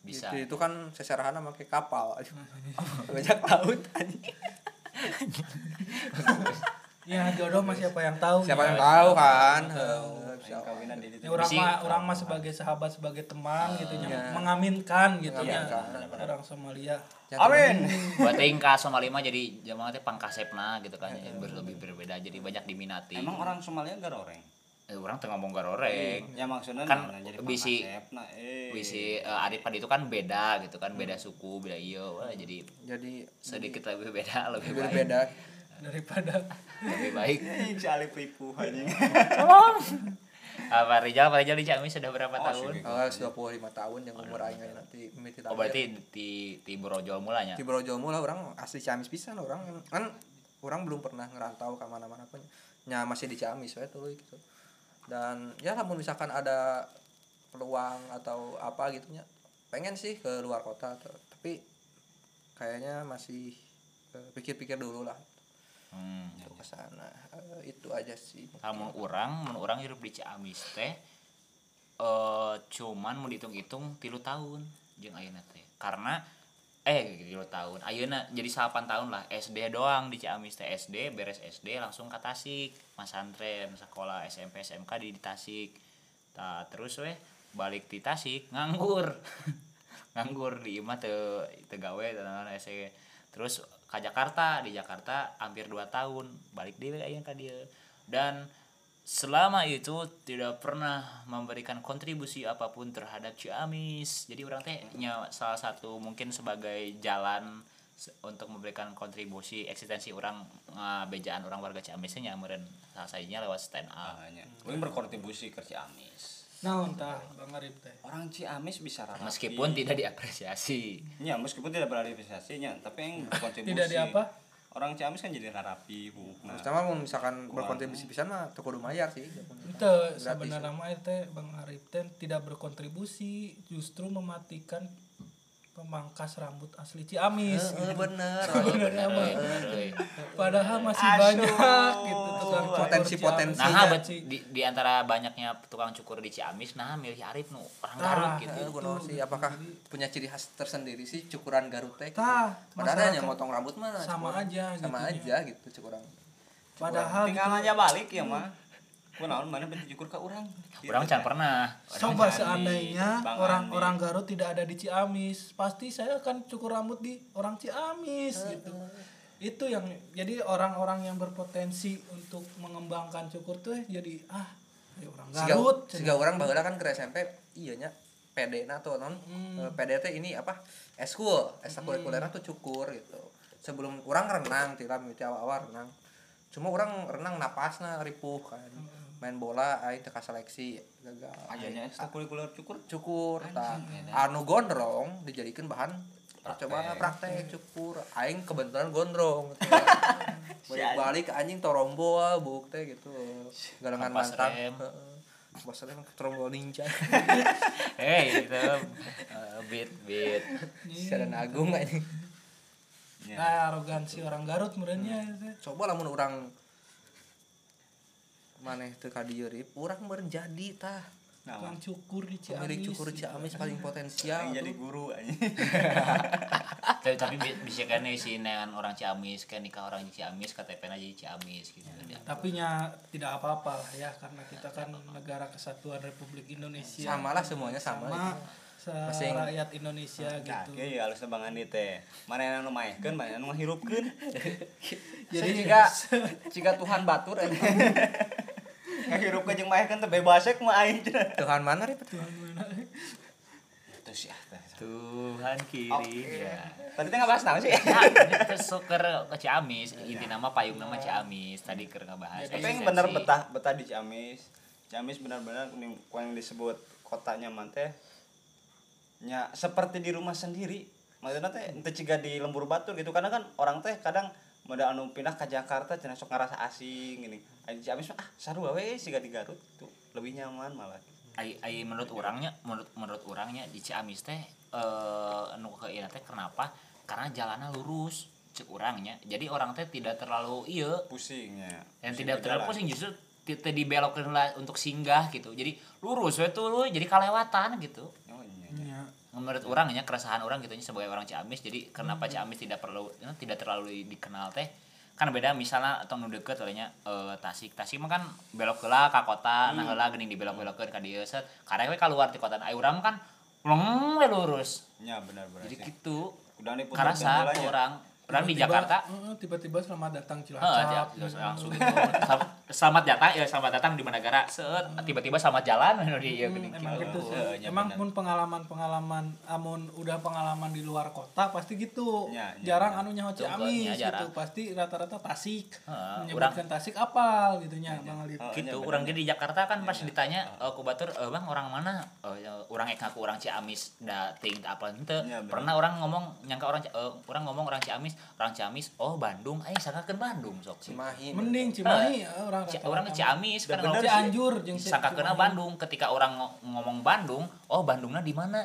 D: Bisa.
A: itu, itu kan seserahan pakai kapal banyak laut anjing.
C: Ya jodoh mah siapa yang tahu.
A: siapa
C: ya.
A: yang tahu kan Heeh,
B: yang kawinan di
C: Ya, orang mah orang mah sebagai sahabat sebagai teman gitu nya
A: Iya.
C: mengaminkan gitu ya
A: Mengaminkan.
C: orang Somalia
A: Ya,
B: Amin.
D: Buat tingkah Somalia mah jadi jamaah teh pangkasepna gitu kan ber- lebih berbeda. Jadi banyak diminati.
B: emang orang Somalia gak orang
D: Eh, orang tengah ngomong garoreng.
B: ya maksudnya
D: Kan
B: nah, jadi
D: bisi-
B: eh.
D: Wisi uh, Arif Padi itu kan beda gitu kan beda suku beda iyo wah jadi
A: jadi
D: sedikit lebih beda lebih
A: lebih
D: baik.
A: beda
C: daripada
D: lebih baik.
B: Eh, si Alif ripuh anjing
D: apa Rijal Pak Rijal? Di Ciamis sudah berapa
B: Oh,
D: tahun.
A: Oh, 25 tahun yang umur aing nanti mimiti
D: oh berarti di di Brojol mulanya?
A: Di Brojolmu lah orang asli Ciamis pisan orang. Kan orang belum pernah ngerantau ke mana-mana pun. Nya masih di Ciamis we tuh gitu. Dan ya lamun misalkan ada peluang atau apa gitu nya. Pengen sih ke luar kota tuh. tapi kayaknya masih eh, pikir-pikir dulu lah
D: hmm.
A: untuk ke sana. Eh, itu aja sih
D: kamu orang mun orang hidup di Ciamis teh eh cuman mau dihitung-hitung tilu tahun jeung ayeuna teh. Karena eh tilu tahun. Ayeuna jadi 8 tahun lah. SD doang di Ciamis teh. SD beres SD langsung ke Tasik. Masantren sekolah SMP SMK di Tasik. Tah, terus weh balik di Tasik nganggur. Nganggur di imah teu teu gawe tenan SE terus ke Jakarta di Jakarta hampir 2 tahun balik deui aya ka dieu dan selama itu tidak pernah memberikan kontribusi apa pun terhadap Ciamis jadi orang teh salah satu mungkin sebagai jalan untuk memberikan kontribusi eksistensi orang bejaan orang warga Ciamis nya meureun salah satunya lewat stand up.
B: Makanya, gue berkontribusi ke Ciamis.
C: Nah entah Bang Arif teh
B: Orang Ciamis bisa rapi.
D: meskipun tidak diapresiasi
B: Ya, meskipun tidak berartificiasinya, tapi yang berkontribusi.
C: tidak di apa
B: Orang Ciamis kan jadi rapi, bukna.
A: Pertama mau misalkan berkontribusi pisan mah teu kudu mayar sih
C: itu sebenarnya mah teh Bang Arif teh tidak berkontribusi justru mematikan pemangkas rambut asli Ciamis
A: Heeh,
C: gitu.
A: bener
C: Sebenarnya mah.
D: Bener, bener, euy.
C: padahal masih
B: Asu.
C: banyak gitu tukang cukur
A: Potensi-potensi.
C: Ciamis.
D: Nah,
C: Iya, Ci.
D: di, di antara banyaknya tukang cukur di Ciamis, nah milih Arif nu orang
C: Tah,
D: Garut gitu.
A: Gitu. Gue sih apakah punya ciri khas tersendiri sih cukuran Garut teh? gitu?
C: Tah,
A: Padahal hanya motong rambut mah
C: sama
A: cukuran.
C: aja
A: sama
C: gitunya.
A: aja gitu cukuran.
C: padahal
B: Tinggal
C: gitu,
B: aja balik ya, mah. Gue naon mana bentuk cukur ke orang.
D: Orang can pernah.
C: coba seandainya orang-orang. Garut tidak ada di Ciamis pasti saya akan cukur rambut di orang Ciamis gitu itu yang jadi orang-orang yang berpotensi untuk mengembangkan cukur tuh jadi ah ayo orang Garut
A: siga orang baheula kan ke SMP iya nya PD na tuh non
C: Hmm.
A: Eh, PD teh ini apa eskul ekstrakurikuler tuh cukur gitu sebelum orang renang tiram itu awal-awal renang cuma orang renang napasna ripuh kan
C: Hmm.
A: Main bola aing teu seleksi gagal.
B: Ajanya ekstrakurikuler cukur.
A: cukur tah.
B: Anjing,
A: anu gondrong dijadikan bahan percobaan praktek cukur. Aing kebetulan gondrong gitu. balik balik anjing torombo ah, buk teh gitu. Galengan
D: Kampas
A: mantap.
D: rem.
A: Torombo ninja.
D: Hei, itu eh, beat beat.
A: Siaran agung anjing.
C: Nah arogansi orang Garut merenya teh.
A: coba lamun orang maneh teu ka dieu rip urang meureun jadi tah.
B: Nah,
C: tukang cukur di Ciamis.
A: Pemilik cukur Ciamis paling potensial
B: yang jadi guru aja
D: tapi, tapi bi- bisa kan nih si dengan orang Ciamis kan nikah orang di Ciamis KTP aja di Ciamis gitu. Ya.
C: tapi nya tidak apa-apa lah ya karena kita kan negara kesatuan Republik Indonesia.
A: Sama lah semuanya sama,
C: sama
A: Masing-
C: rakyat Indonesia
B: nah
C: gitu.
B: oke ya harus Bang Andi teh. Mana yang nu maehkeun mana yang nu ngahirupkeun
C: Jadi-
B: jadi jika jika Tuhan batur aja ngahirupkeun jeung maehkeun teh bebas ek mah aing
A: Tuhan mana ribet?
B: Terus ya teh.
D: Tuhan kirim
B: Oke.
D: ya.
B: Tadi teh ngabahas naon sih.
D: Nah, terus ke ke Ciamis. Inti nama payung nama Ciamis. Tadi keur ngebahas
B: tapi yang bener betah betah di Ciamis. Ciamis benar-benar yang yang disebut kotanya teh nya seperti di rumah sendiri. Maksudnya teh ente ciga di lembur batu gitu. Karena kan orang teh kadang modal anu pindah ke Jakarta cenah sok ngerasa asing gini Aing di Ciamis mah ah sarua we siga di Garut tuh lebih nyaman malah.
D: Ai, ai menurut orangnya menurut menurut orangnya di Ciamis teh eh anu ke teh kenapa? Karena jalannya lurus cek orangnya jadi orang teh tidak terlalu iya.
B: Pusingnya
D: yang tidak terlalu pusing justru tidak dibelokkan lah untuk singgah gitu. Jadi lurus we tuh lu. Jadi kalewatan gitu
C: ya
D: menurut orangnya keresahan orang gitu sebagai orang Ciamis jadi kenapa Ciamis tidak perlu eh, tidak terlalu dikenal teh? Kan beda misalnya atau nu deket olehnya eh, Tasik. Tasik mah kan belok heula ka kota nah heula geuning dibelok-belokkeun ka dieu set. Karek we keluar ti kota ai urang kan we lurus.
B: Nya benar-benar
D: jadi
B: sih.
D: gitu. Karasa ku orang orang di Jakarta
C: Heeh, tiba-tiba selamat datang
D: Heeh,
C: Cilacap
D: dia langsung gitu. Sel- selamat datang ya selamat datang di Managara set tiba-tiba selamat jalan anu di
C: Hmm,
D: geuning
C: emang
D: gitu.
C: gitu
B: nya
C: emang mun pengalaman-pengalaman amun udah pengalaman di luar kota pasti gitu.
B: Nya, nya,
C: jarang
B: nya.
C: anu nyaho
D: Betul,
C: Ciamis
D: nya,
C: gitu.
D: jarang.
C: Pasti rata-rata Tasik.
D: Heeh,
C: Menyebutkan Tasik apal gitu nya Bang Alif.
B: Oh,
D: gitu
B: iya,
D: orang di Jakarta kan pas
B: Iya, iya.
D: ditanya eh, ku batur "Eh, bang orang mana Eh, ya, orang ek ngaku orang Ciamis da ting da apa henteu
B: Iya, bener.
D: pernah orang ngomong nyangka orang eh, orang ngomong orang Ciamis orang Ciamis oh Bandung aing sangkakeun Bandung sok
A: Cimahi
C: Mending Cimahi eh, orang
D: Ci-
C: rata-rata
D: orang. Ciamis kan
B: bener sih.
C: Cianjur jeung.
D: Bandung ketika orang ngo- ngomong Bandung oh Bandungnya di mana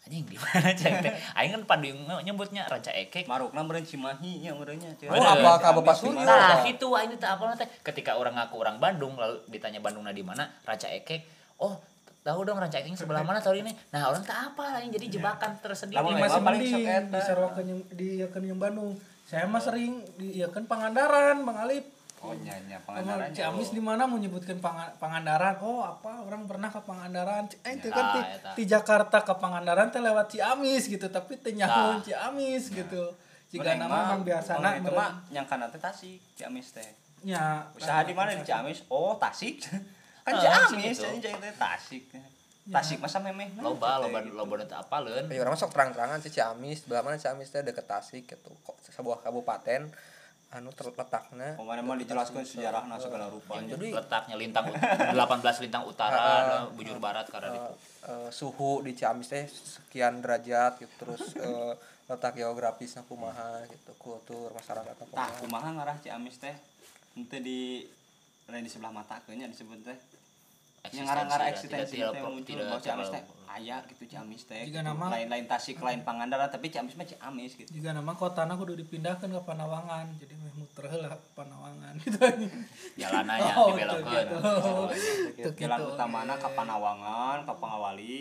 D: anjing di mana cek teh aing kan Bandung nyebutnya Ranca Ekek
B: marukna meureun Cimahi nya meureunnya
A: Oh, apa ka Bapak Suryo?
D: Nah, itu ini tak apa teh. Ketika orang ngaku orang Bandung lalu ditanya Bandungnya di mana? Ranca Ekek. Oh, tahu dong Ranca Ekek sebelah mana tahun ini. Nah, orang tak apa lah jadi jebakan tersendiri.
B: Lamun
C: Ini masih mending di Sarawak yang di Yakeun yang Bandung. Saya mah sering di Yakeun Pangandaran, Bang Alif.
B: oh nya nya
C: Sama
B: pangandaran
C: Ciamis di mana mau nyebutkan Panga- Pangandaran? Oh, apa orang pernah ke Pangandaran? Eh, itu kan di,
D: Nah,
C: Jakarta ke Pangandaran teh lewat Ciamis gitu, tapi teh nyaho
D: Nah.
C: Ciamis gitu. Jika nama
B: mah,
C: memang biasana
B: kalau itu mah nyangkana teh Tasik Ciamis teh
C: nya
B: usaha di mana di Ciamis oh Tasik kan
D: Ah,
B: Ciamis
D: segitu.
B: jadi jadi teh Tasik. Tasik masa memeh
D: loba loba loba teu apaleun.
A: Ya orang sok terang-terangan sih Ciamis, belah mana Ciamis teh? Deket Tasik gitu. Kok sebuah kabupaten anu terletaknya
B: kemarin mah dijelaskan sejarahna segala rupa
D: Yang
A: Jadi-
D: letaknya lintang 18 lintang utara, bujur barat karena
A: eh, eh, suhu di Ciamis teh sekian derajat gitu. Terus eh, letak geografisnya kumaha gitu. Kultur masyarakat
B: tah
A: kumaha.
B: kumaha ngarah Ciamis teh? Ente di lain di sebelah mata keunya disebut teh yang ngarang-ngarang eksistensi teh
D: tidak
B: muncul
D: tidak
B: bahwa Ciamis teh
D: terlalu-
B: aya gitu Ciamis teh
C: Jika
B: gitu.
C: nama-
B: lain-lain Tasik lain Pangandaran tapi Ciamis mah Ciamis gitu
C: juga nama kotana kudu dipindahkan ke Panawangan jadi meh muter heula Panawangan gitu
D: jalanannya
C: Oh,
D: dibelokkeun.
C: gitu.
B: jalan
C: gitu.
B: utamana ke Panawangan ke Pangawali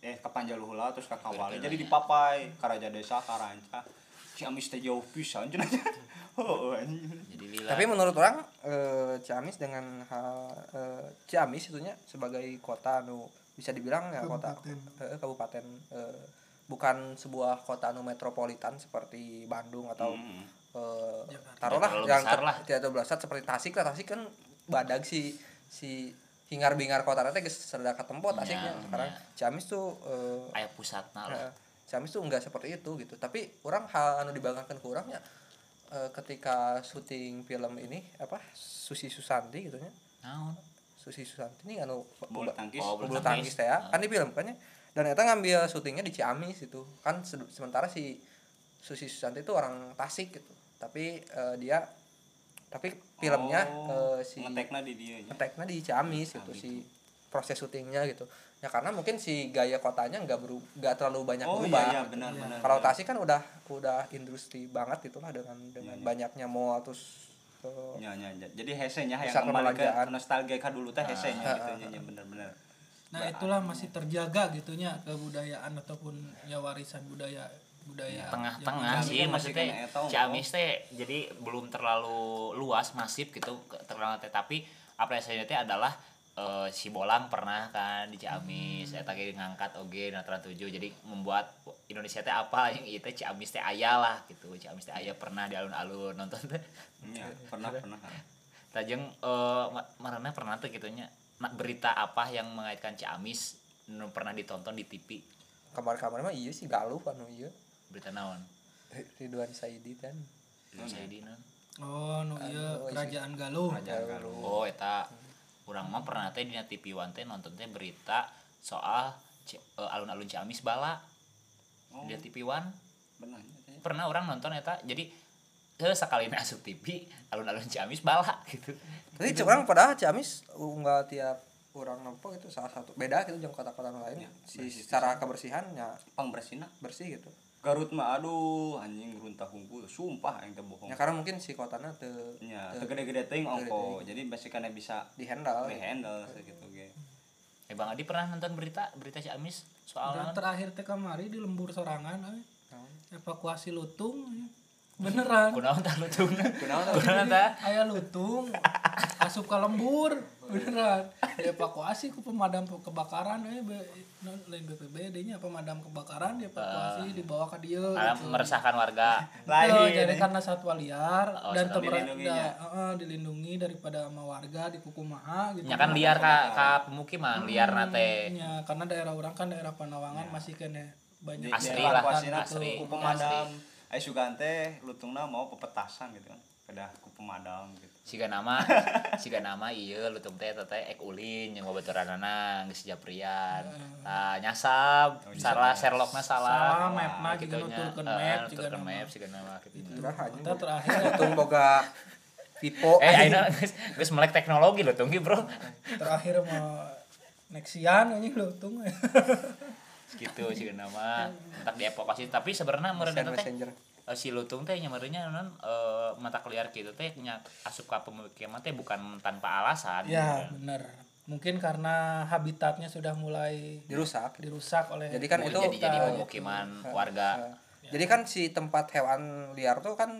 B: eh ke Panjaluhula terus ke Kawali jadi
D: ya.
B: di Papai Karaja Desa Karanca Ciamis teh jauh pisan cenah oh anjing.
D: Jadi lila.
A: tapi menurut orang eh, Ciamis dengan hal eh, Ciamis itunya sebagai kota anu bisa dibilang ya kota eh, kabupaten eh, bukan sebuah kota anu metropolitan seperti Bandung atau
B: Hmm.
A: eh,
C: Jakarta.
A: taruhlah yang
D: besar
A: ter-
D: lah.
A: tidak terlalu besar seperti Tasik lah Tasik kan badag si si hingar bingar kota nanti geus serda katempo Tasiknya
D: Ya,
A: sekarang
D: ya.
A: Ciamis tuh eh,
D: aya pusatna lah.
A: Ciamis tuh enggak seperti itu gitu tapi orang hal anu dibanggakan ke orangnya eh, ketika syuting film ini apa Susi Susanti gitu nya
D: Naon?
A: Susi Susanti ini anu
B: bulu tangkis.
D: Oh, bulu tangkis.
A: teh ya kan di film kan ya. Dan eta ngambil syutingnya di Ciamis itu. Kan se- sementara si Susi Susanti itu orang Tasik gitu. Tapi eh, dia tapi filmnya
B: Oh,
A: eh, si
B: ngetekna di dia nya.
A: ngeteknya di Ciamis gitu si proses syutingnya gitu ya karena mungkin si gaya kotanya nggak beru nggak terlalu banyak
B: oh
A: berubah
B: iya iya benar benar
A: kalau. Tasik kan udah udah industri banget itulah dengan dengan
B: Iya, iya.
A: banyaknya mall terus eh,
B: Nya, nya, nya. jadi hesenya yang kembali ke nostalgia ka dulu teh hesenya
A: Ah,
B: gitu nya nya, bener-bener
C: nah itulah masih terjaga gitunya kebudayaan ataupun ya warisan budaya budaya
D: tengah-tengah
C: zaman
D: sih
B: kan masih
D: maksudnya Ciamis teh jadi belum terlalu luas masif gitu teh tapi apresiasinya teh adalah eh, si Bolang pernah kan di Ciamis
B: Hmm.
D: eta ge ngangkat oge na 7 jadi membuat Indonesia teh apa yang itu Ciamis teh aya lah gitu Ciamis teh aya pernah di alun-alun nonton teh
B: Iya, pernah pernah.
D: tajeng eh ma- marana pernah tuh gitunya nah, berita apa yang mengaitkan Ciamis pernah ditonton di TV
A: kamar-kamar mah iya sih galuh anu iya
D: berita naon
A: Ridwan Saidi kan
D: Anu saya di naon?
C: oh nu iya
A: Anu,
C: kerajaan galuh
B: Kerajaan Galuh.
D: Oh, eta urang mah pernah teh dina TV One teh nonton teh berita soal eh, alun-alun Ciamis bala
B: Oh,
D: di TV One.
B: benar.
D: Pernah orang nonton eta. Jadi eh sekali asup TV alun-alun Ciamis bala gitu.
A: tapi orang padahal Ciamis enggak tiap orang nampak itu salah satu beda gitu jeung kota-kota lain
B: Ya,
A: si secara kebersihannya
B: Pangbersihna
A: bersih gitu
B: Garut mah aduh anjing runtah hungkul sumpah yang teu bohong.
A: ya karena mungkin si kotanya te
B: Nya, teu gede-gede teuing ongko. Jadi basikannya bisa
A: di handle
B: di handle segitu ge.
D: Eh Bang Adi pernah nonton berita berita Ciamis soal
C: Dan
D: naon?
C: terakhir teh kamari di lembur sorangan euy. evakuasi lutung euy. Beneran
D: Kunaon tah lutungna?
A: Kunaon tah?
D: Kunaon tah?
C: aya lutung asup ke lembur beneran dievakuasi ku pemadam kebakaran eh be- non lain BPBD nya pemadam kebakaran dievakuasi dibawa ke dia
D: Alam
C: gitu.
D: meresahkan warga.
B: Lain.
C: jadi karena satwa liar
D: Oh,
C: dan temer-
B: dilindungi
C: da-
B: ya.
C: heeh, dilindungi daripada sama warga di kukumaha gitu
D: Ya kan liar ka ka pemukiman, liar nate.
C: Ya, karena daerah orang kan daerah Panawangan masih kena banyak
D: Asri
C: kelewatan
D: lah, asri.
B: ku pemadam sugan teh lutungna mau pepetasan gitu kan kedah ku pemadam gitu
D: Siga nama, siga nama iya lutung teh teteh ek ulin yang babaturanana geus japrian. Ah nyasab, salah Sherlockna salah.
C: Salah, mapna
D: Gitunya.
C: nuturkeun
D: Heeh,
C: map,
D: nuturkeun
C: juga nama.
D: map siga nama gitu.
A: Anjing.
C: Kita terakhir
A: Untung boga Vivo.
D: Eh ayeuna geus geus melek teknologi lutung ge, Bro.
C: terakhir mau Nexian ini lutung.
D: Gitu siga nama. Entak dievakuasi tapi sebenarnya eta teh eh, si lutung teh nyamarnya non eh, mata liar gitu teh nya asup ka pemukiman teh bukan tanpa alasan.
C: ya,
D: gitu.
C: bener. Mungkin karena habitatnya sudah mulai
A: dirusak.
C: dirusak oleh
A: Jadi kan itu
D: jadi jadi
A: eh,
D: pemukiman warga.
A: Jadi kan si tempat hewan liar tuh kan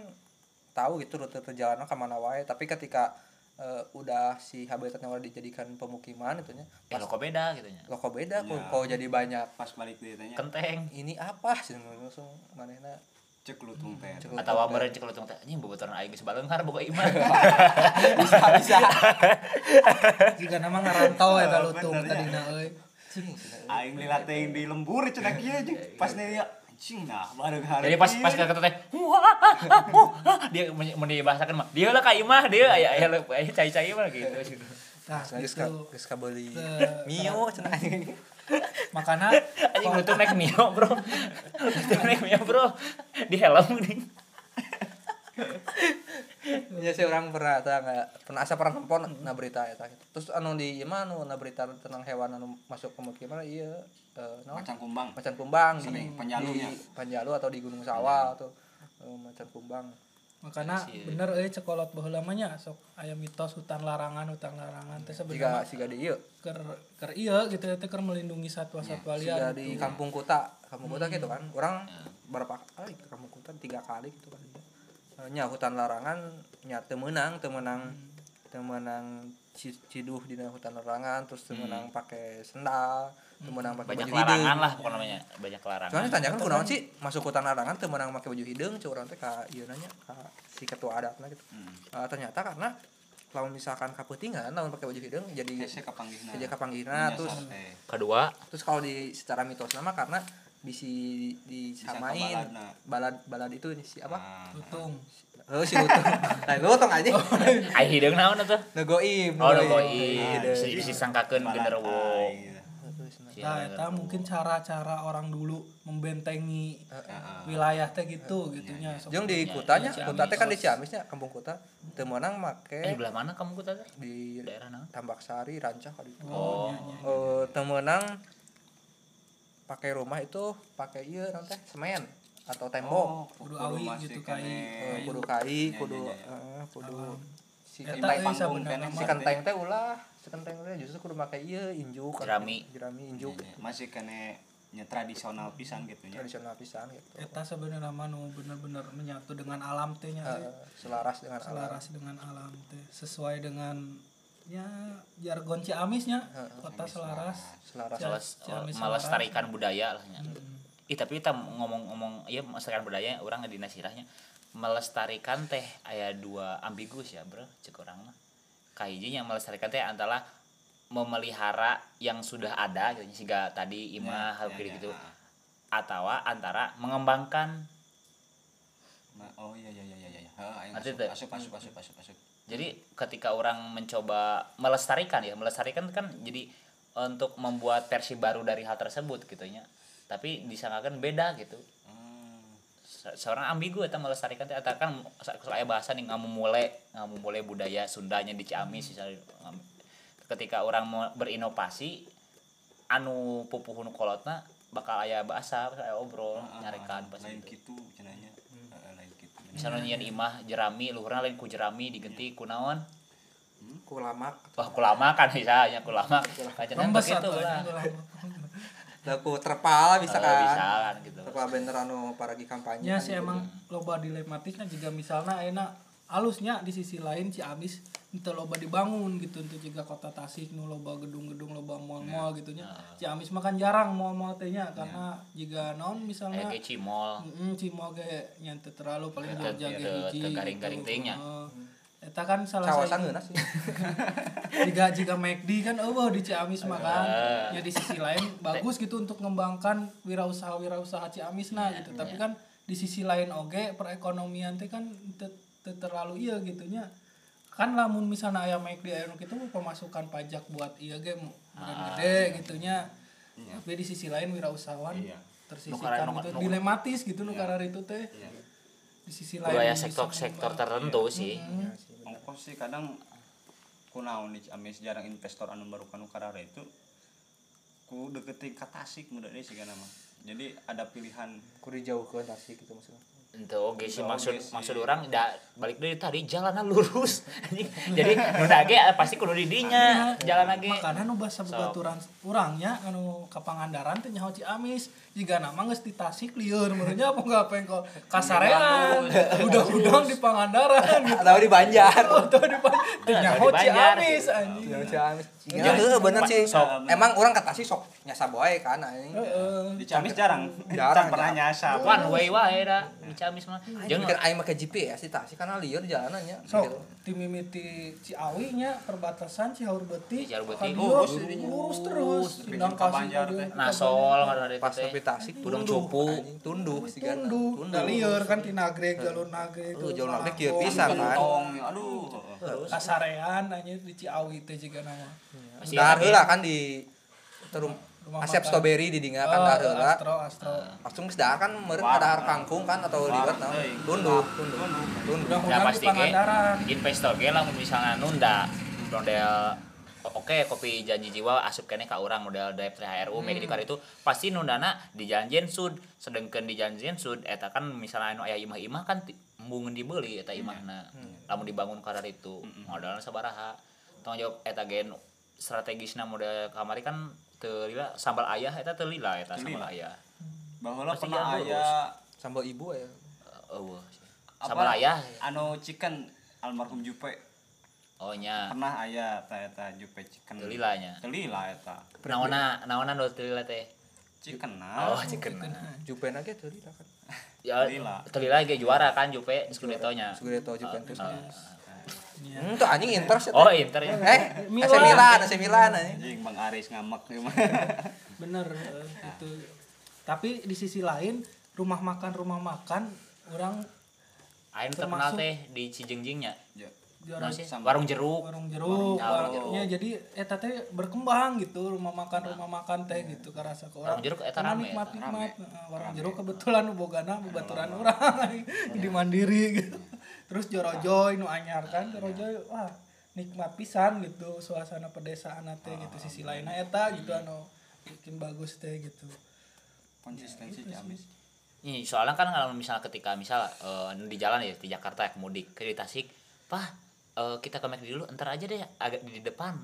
A: tahu gitu rute perjalanan ke mana wae. Tapi ketika eh, udah si habitatnya udah dijadikan pemukiman itunya,
D: Eh lo kok beda gitu nya.
A: lo kok beda kok
B: Ya.
A: kok jadi banyak.
B: pas balik dia tanya
D: Kenteng.
A: Ini apa sih langsung manehna
B: cek lutung teh
A: Cek
D: atau meureun cek lutung teh anjing bobotoran aing geus baleunghar boga imah.
A: bisa bisa.
C: jika nama ngarantau eta
B: Oh,
C: lutung
B: ya.
C: tadina euy.
B: aing lihat teh di lembur cenah kieu jeung pas nih nah bareng hari
D: Jadi pas pas kata teh dia mun dibahasakeun mah dia lah ka imah dia aya aya aya cai-cai mah gitu.
C: Nah,
A: Geus
C: gitu.
A: ka geus ka beuli
C: Te-
A: mio cenah anjing.
C: Makanya
D: Anjing lutung naik Mio, Bro. Lutung naik Mio, Bro. Di helm nih.
A: Ya sih orang pernah tah nggak pernah asa pernah nempon na berita eta gitu. Terus anu di ieu mah anu na berita tentang hewan anu masuk ke pemukiman ieu eh naon?
B: macan kumbang.
A: Macan kumbang di,
B: Panjalunya.
A: di Panjalu atau di Gunung Sawah atau eh, macan kumbang.
C: Makanya
D: Si-
C: bener euy cekolot baheula nya sok aya mitos hutan larangan hutan larangan teh sebenarnya
A: siga di ieu
C: ker ker ieu gitu teh keur melindungi satwa-satwa
A: siga
C: liar
A: di
C: gitu.
A: kampung kuta kampung kuta gitu kan orang berapa kali ke kampung kuta tiga kali gitu kan. Eh, nya hutan larangan nya teu meunang teu meunang teu meunang ci- ciduh di hutan larangan terus teu meunang pakai sendal teu meunang pakai
D: Banyak
A: baju hidung
D: larangan lah pokoknya namanya. Banyak larangan.
A: Soalnya tanyakan kunaon sih masuk hutan larangan teu meunang pakai baju hidung ceu urang teh ka ieu nanya ka si ketua adatna gitu.
B: Hmm.
A: Eh, ternyata karena kalau misalkan kaputingan lamun pakai baju hidung jadi jadi kapanggihna terus
D: Kedua,
A: terus kalau di secara mitos nama karena bisi disamain
B: baladna.
A: balad balad itu si apa
B: Nah,
C: lutung
A: oh si lutung nah lutung aja
D: ai hideung naon atuh?
A: negoim
D: Oh, lo
A: negoim.
D: koi. Si disangkakeun genderuwo.
C: nah eta mungkin cara-cara orang dulu membentengi wilayah teh gitu gitunya sok.
A: jeung di
D: Ya,
A: kutanya kuta teh kan di Ciamisnya kampung kuta teu meunang make
D: Eh, belah mana kamu kota teh?
A: di
D: Daerah naon?
A: Tambak Sari Rancah kali itu
D: Oh.
A: eh temenang pakai rumah itu pakai iya nanti semen atau tembok.
B: Oh,
C: Kudu awi gitu, kai.
A: Eh,
C: kayu.
A: kudu kai
B: Ya,
A: kudu
B: ya, ya.
A: eh, kudu si
B: Imbang
C: euy
B: panggung kan,
A: si kenteng teh ulah si kenteng teh justru kudu make ieu injuk.
D: Jerami.
A: jerami injuk
B: Iya, iya. masih kene nya tradisional pisan gitu nya.
A: Tradisional pisan gitu.
C: Eta sebenarnya mah nu bener-bener menyatu dengan alam teh nya.
A: Eh, selaras dengan alam.
C: Selaras dengan alam teh. Sesuai dengan ya jargon Ciamisnya kota selaras.
A: Selaras
D: Meles,
C: Ciamis
D: melestarikan budaya lah nya. Ih tapi kita ngomong-ngomong iya melestarikan budaya orang di nasirahnya melestarikan teh aya dua ambigus ya bro cek orang mah. Kahijinya melestarikan teh antara memelihara yang sudah ada gitu sehingga tadi imah
B: Ya,
D: hal
B: ya, ya,
D: gitu.
B: ha.
D: atau antara mengembangkan.
B: Ma- oh iya iya iya iya iya. Heeh, ayo
D: Ngerti
B: masuk,
D: teu?
B: masuk
D: Jadi ketika orang mencoba melestarikan ya, melestarikan kan jadi untuk membuat versi baru dari hal tersebut gitu nya. Tapi disangkakan beda gitu.
B: Hmm.
D: Se- Seorang ambigu eta melestarikan teh eta kan saya bahasa nih ngamumule, ngamumule budaya Sundanya di Ciamis misalnya. Ketika orang mau berinovasi anu pupuhun kolotna bakal aya bahasa, aya obrol,
B: Ah,
D: nyarekan
B: ah,
D: pas gitu.
B: gitu cenanya Heeh, lain gitu
D: Misalnya nyian imah jerami, luhurna lain ku jerami diganti ku naon?
A: ku lamak
D: Wah, kulama kan misalnya kulama. Kacenan
C: rembes
D: begitu lah.
A: da ku terpal bisa kan
D: bisa kan gitu.
A: terpal banner anu paragi kampanye
C: nya
A: kan
C: sih
A: gitu.
C: emang loba dilematisnya juga misalnya enak alusnya di sisi lain Ciamis itu loba dibangun gitu untuk juga kota Tasik nu loba gedung-gedung loba mall-mall gitu nya Ciamis mah kan jarang mall-mall teh nya karena jika non misalnya
D: Kayak cimol.
C: Mm, cimol ge nya teu terlalu paling
D: Teu-
C: Jogja ge
D: teu-
C: hiji
D: garing-garing
C: gitu.
D: teuing nya.
C: Heeh. Eta kan salah
A: cawasan
C: satu
A: geuna sih
C: jika jika McD kan eueuh di Ciamis mah kan.
D: Eh.
C: Ya di sisi lain bagus gitu untuk mengembangkan wirausaha-wirausaha Ciamis nah
D: Iya,
C: gitu. Tapi kan di sisi lain oge perekonomian teh kan terlalu iya gitu nya. Kan lamun misalnya aya McD aya nu kitu pemasukan pajak buat iya ge mu-
D: Ah,
C: gede gitu nya. Tapi di sisi lain wirausahawan
B: Iya.
C: tersisihkan gitu
D: nu-
C: dilematis gitu nu karena itu teh.
B: Iya.
C: Di sisi lain bisa
D: sektor-sektor tertentu sih.
B: ongkos sih kadang kunaon nih amis jarang investor anu baru kanu karara itu ku deketin ka Tasik mudah deh sih mah jadi ada pilihan
A: ku dijauhkeun Tasik gitu maksudnya
D: Ente oge sih
B: Ente
D: maksud
B: sih.
D: maksud orang da, balik dari tadi jalanan lurus. Anjing. Jadi nu ge pasti kudu di dinya jalan lagi.
C: makanya nu basa babaturan urangnya anu ka Pangandaran teh nyaho Ciamis jiga nama geus di Tasik lieur menurutnya apa enggak pengkol kasarean udang-udang di Pangandaran gitu
A: atau di Banjar
C: atau di teu
D: Atau
C: nyaho
D: di Banjar,
C: Ciamis anjing
A: Ciamis.
D: Ya,
A: Ya, bener sih.
B: sok.
A: Emang orang kata sih sok nyasa boy kan anjing.
C: Heeh.
B: di Ciamis jarang
A: Jarang,
B: pernah nyasar
D: One way wae da di Ciamis mah.
A: Jeung mikir aing make GPS di Tasik karena lieur jalanannya.
C: sok di mimiti Ciawi nya perbatasan Cihaur Beuti
D: Cihaur Beuti.
B: Lurus
C: lurus terus
B: Tapi
C: Sindang
B: ka Banjar
C: ka
B: teh.
D: Nasol ngaran itu
A: Pas
D: teh.
A: sampai Tasik
D: Tudung
A: tunduh,
D: cupu.
A: anjing. Tunduh sigana.
C: Tunduh, da lieur kan ti nagreg jalur nagreg.
A: Oh, jalur nagreg kieu pisan, kan?
B: Aduh
C: Kasarean anjir di Ciawi teh juga nama.
D: Pasti
A: Dahar heula kan di terum Asep. Strawberry di dinga kan
C: Oh,
A: dahar heula.
C: Astro Astro.
A: Langsung geus dahar kan meureun
B: Wah.
A: dahar kangkung kan atau liwat naon.
B: Euy.
A: Tunduh, tunduh. Tunduh.
D: ya pasti ge investor ge lamun misalnya nunda model oke kopi janji jiwa asup kene ka urang model drive THRU hmm. di itu pasti nundana di jalan Jensud sedengkeun di jalan Jensud eta kan misalnya anu aya imah-imah kan embungeun dibeli eta imahna. Lamun dibangun karar itu modalna sabaraha. Tanggung jawab eta gen strategisna model kamari kan teu lila sambal ayah eta teu lila eta sambal
B: lila.
D: ayah.
B: Bahwa pernah
D: jalan
B: aya
A: Sambal ibu ya.
D: eueuh.
B: Apa,
D: sambal ayah.
B: Anu chicken almarhum Jupe.
D: Oh nya.
B: Pernah aya ta eta Jupe chicken.
D: Teu lila nya.
B: Teu lila eta.
D: Naonna naonna nu teu lila teh?
B: Chicken nah
D: oh chicken
A: Jupena ge teu lila kan.
D: Ya. Telila ge juara kan Jupe Scudetto-nya.
A: Scudetto Juventus.
D: Ah,
C: Iya.
A: Hmm, tuh anjing Inter sih.
D: Oh, Inter ya.
A: Eh, AC
C: Milan.
A: Milan, AC Milan anjing.
B: anjing Bang Aris ngamek ieu mah
C: Bener eh, itu. Tapi di sisi lain rumah makan rumah makan orang
D: Aing terkenal teh di Cijengjingnya.
B: Ya.
C: Juara
D: Warung jeruk.
C: warung jeruk,
D: Warung
C: warungnya jadi eta teh berkembang gitu rumah makan rumah makan teh gitu karasa ke orang.
D: Warung jeruk eta rame,
C: nikmat nikmat
B: Rame.
C: Warung jeruk kebetulan bogana bebaturan orang di mandiri gitu. Terus jorojoy nu anyar kan jorojoy wah nikmat pisan gitu suasana pedesaan teh gitu sisi lainnya eta gitu anu bikin bagus teh gitu.
B: Konsistensi Ciamis
D: Nih, soalnya kan kalau misalnya ketika misal eh, di jalan ya di Jakarta ya mudik ke di Tasik, Pah, eh, kita ke McD dulu entar aja deh agak di depan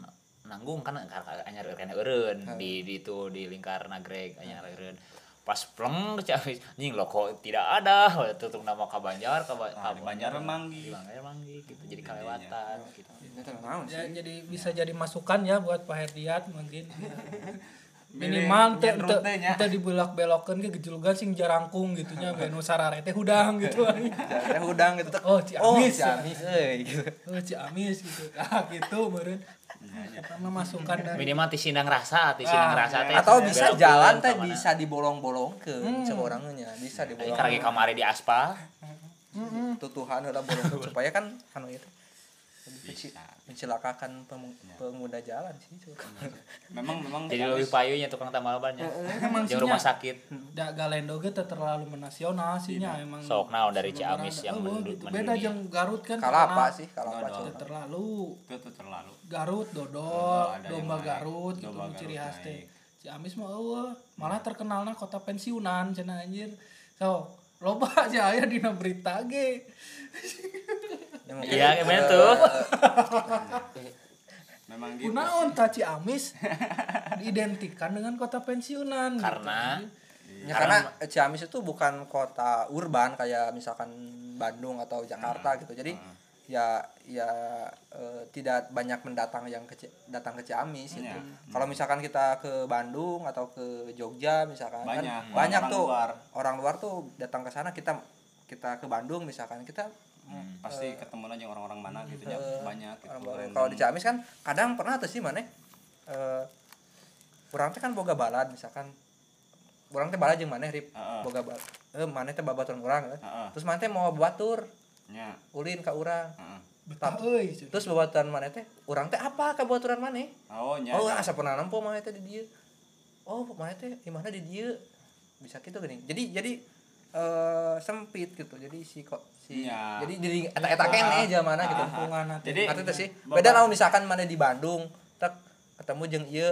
D: nanggung kan anyar kena eureun di di itu di lingkar nagreg anyar eureun. Pas pleng ke Ciamis nying lo kok tidak ada? Tutup nama Kabanjar Kaba,
B: Nah, di Banjar. Manggi.
D: di Banjar Manggi gitu jadi kelewatan gitu.
A: Ini teh naon
C: Ya, jadi bisa jadi masukan ya buat Pak Herdiat mungkin minimal teh teu dibelak belokeun ke gejulugan sing jarangkung gitu nya benu sarare teh hudang gitu
A: Ya hudang gitu.
C: Oh, Ciamis.
A: Ciamis euy gitu.
C: oh Ciamis gitu ah gitu meureun pertama masukan dari
D: minimal ti sindang rasa ti sindang
C: Ah,
D: rasa teh
A: Atau bisa jalan teh bisa dibolong-bolongkeun
C: Hmm.
A: seorangnya, bisa dibolong.
D: karagi kamari di aspal
A: tutuhan udah bolong supaya kan anu itu lebih kecil
B: Bisa.
A: Mencelakakan pengguna jalan sih itu.
B: memang memang
D: jadi lebih payunya tukang tambal bannya
C: emang
D: jeung
C: sihnya
D: rumah sakit
C: da galendo ge teu terlalu menasional sihnya emang
D: sok naon dari Ciamis yang
C: oh, gitu. beda jeung Garut kan
A: Kalapa
C: terkenal.
A: sih, kalapa.
C: Teu terlalu
B: itu terlalu
C: Garut dodol, domba. Garut gitu
B: Domba
C: ciri khas teh. Ciamis mah eueuh, malah terkenalna kota pensiunan cenah anjir. So, loba aja aya dina berita ge.
A: Ya,
D: Iya,
A: eh,
D: gimana tuh?
B: memang gitu
C: Kunaon ta Ciamis diidentikan dengan kota pensiunan gitu.
D: karena
A: Ya, karena Ciamis itu bukan kota urban kayak misalkan Bandung atau Jakarta gitu. Jadi ya ya eh, tidak banyak mendatang yang ke datang ke Ciamis gitu.
B: Iya.
A: Kalau misalkan kita ke Bandung atau ke Jogja misalkan kan
B: Banyak,
A: banyak
B: orang
A: tuh
B: luar.
A: orang luar tuh datang ke sana kita kita ke Bandung misalkan kita
B: Hmm, pasti ketemu aja orang-orang mana gitu ya
A: eh,
B: banyak gitu.
A: orang. Kalau di Ciamis kan kadang pernah tuh sih mana eh kurang teh kan boga balad misalkan. Orang teh balad jeung maneh rip.
B: Heeh.
A: boga balad eh maneh teh babaturan urang eh.
B: Heeh.
A: terus maneh teh mau batur
B: nya.
A: Ulin ka urang.
C: Euy. cenah.
A: terus babaturan maneh teh urang teh apa ka babaturan maneh
B: oh nya
A: oh asa pernah nempo maneh teh di dieu? Oh maneh teh di mana di dieu? Bisa gitu gini. Jadi jadi eh sempit gitu. Jadi si kok
B: Iya.
A: jadi jadi eta-eta keneh jamana gitu.
B: Jadi-
A: Ngerti teh sih? beda lamun misalkan mana di Bandung tek ketemu jeung ieu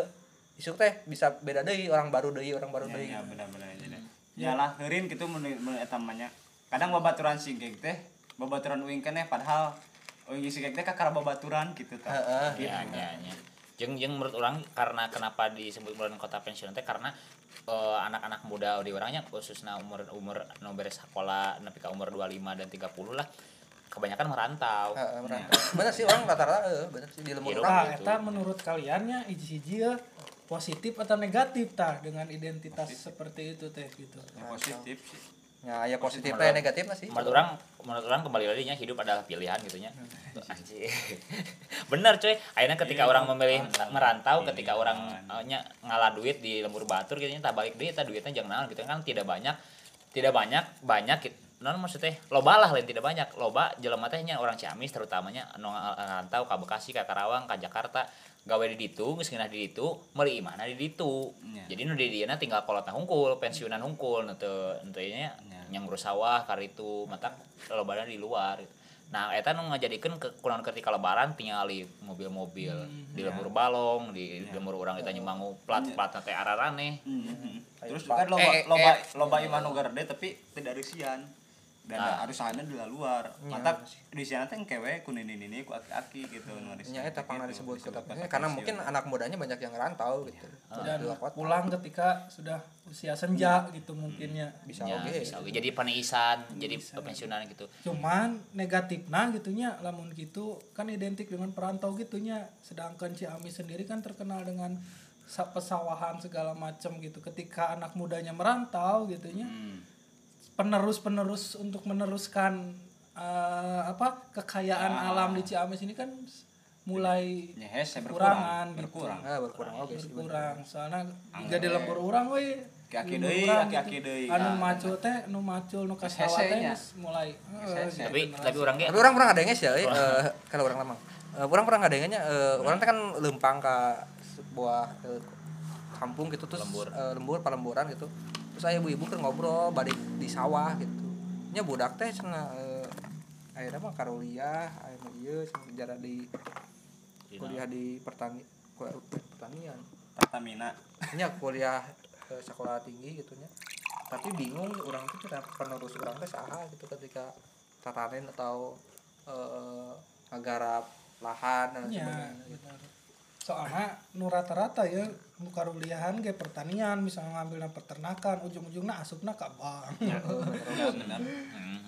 A: isuk teh bisa beda deui orang baru deui orang baru
B: ya,
A: deui.
B: ya benar-benar jadi ya lah heurin gitu mun mun eta mah kadang babaturan sigeg teh babaturan uing keneh padahal uing sigeg teh kakara babaturan gitu tah.
A: Heeh.
D: ya ya ya jeung jeung menurut orang karena kenapa disebut bulan kota pensiun teh karena eh, anak-anak muda di orangnya khususnya umur umur beres sekolah nepi ka umur 25 dan 30 lah kebanyakan merantau
A: Heeh, merantau. bener sih orang rata-rata eh bener sih di lembur orang
C: Nah,
D: gitu.
C: eta menurut kaliannya hiji-hiji ya positif atau negatif tah dengan identitas seperti itu teh gitu.
B: Ya, positif sih
A: ya ya positifnya ya negatifnya sih.
D: menurut orang menurut orang kembali lagi nya hidup adalah pilihan gitu nya. Anjir bener coy. Akhirnya ketika
B: Iya,
D: orang memilih merantau ketika
B: Pilihan.
D: orang eh, nya ngalah duit di lembur batur gitu nya tak balik duit tak duitnya jangan naon gitu kan. Tidak banyak tidak banyak banyak gitu non maksudnya loba lah lain tidak banyak. Loba jelema teh nya orang Ciamis terutamanya anu ngarantau ka Bekasi ka Karawang ka Jakarta gawe di ditu geus ngeunah di ditu meuli imahna di ditu.
B: Nya.
D: jadi nu di dieu tinggal kolotna hungkul pensiunan hungkul nu teu teu nya
B: Nya.
D: yang ngurus sawah karitu mata lobana di luar. Nah eta nu ngajadikeun ke kurang ketika lebaran tingali mobil-mobil di lembur balong di lembur urang kita nyemangu plat-plat teh ararane.
B: Hmm. terus kan loba
A: Eh, eh,
B: loba
A: eh.
B: loba imah nu gerde tapi tidak ada sian dan
D: Ah.
B: harus sana di luar.
A: Iya,
B: mantap. Di sana teh kewe ku nini nini ku aki aki gitu
A: ya
B: sana
A: eta
B: teh
A: pangna
B: gitu,
A: disebut kota karena mungkin anak mudanya banyak yang rantau gitu.
C: Dan
A: di luar kota.
C: pulang ketika sudah usia senja gitu mungkinnya.
A: bisa
D: Ya,
A: oke.
D: bisa oge. jadi peneisan jadi pensiunan gitu.
C: Cuman negatifnya gitunya lamun gitu kan identik dengan perantau gitunya. Sedangkan Ciamis sendiri kan terkenal dengan sa- pesawahan segala macam gitu. Ketika anak mudanya merantau gitunya,
B: Hmm.
C: Penerus-penerus untuk meneruskan eh, apa kekayaan
B: Ah.
C: alam di Ciamis ini kan mulai
B: Ya, hese
C: Kekurangan
B: berkurang
C: gitu.
B: berkurang
A: ah berkurang bener.
C: berkurang soalnya
B: Angger
C: jadi
B: we.
C: lembur orang we
B: Kaki deui,
C: urang
B: kaki-kaki
C: gitu.
B: deui.
C: anu
B: Ah.
C: macul teh nu macul nu
B: Geus
C: kasawa teh geus mulai eh,
D: tapi tapi orang ge
A: tapi orang pernah ngadengnya sih eh, eh, kalau orang Eh, orang pernah ngadengnya eh, orang teh kan lempang ke sebuah kampung gitu terus
D: Lembur.
A: lembur palemburan gitu saya ibu-ibu kan ngobrol balik di sawah gitu. Nya budak teh cenah eh, akhirnya mah karuliah akhirnya ieu cenah di kuliah di pertani kuliah pertanian.
B: Pertamina.
A: Nya kuliah eh, sekolah tinggi gitu nya. Tapi bingung orang tuh kita penerus orang teh saha gitu ketika tatanen atau eh, ngagarap lahan dan
C: ya
A: sebagainya
C: benar. Soalnya nu rata-rata ya karuliahan kayak pertanian misalnya ngambilnya peternakan ujung-ujungnya asupna ka bank
B: ya benar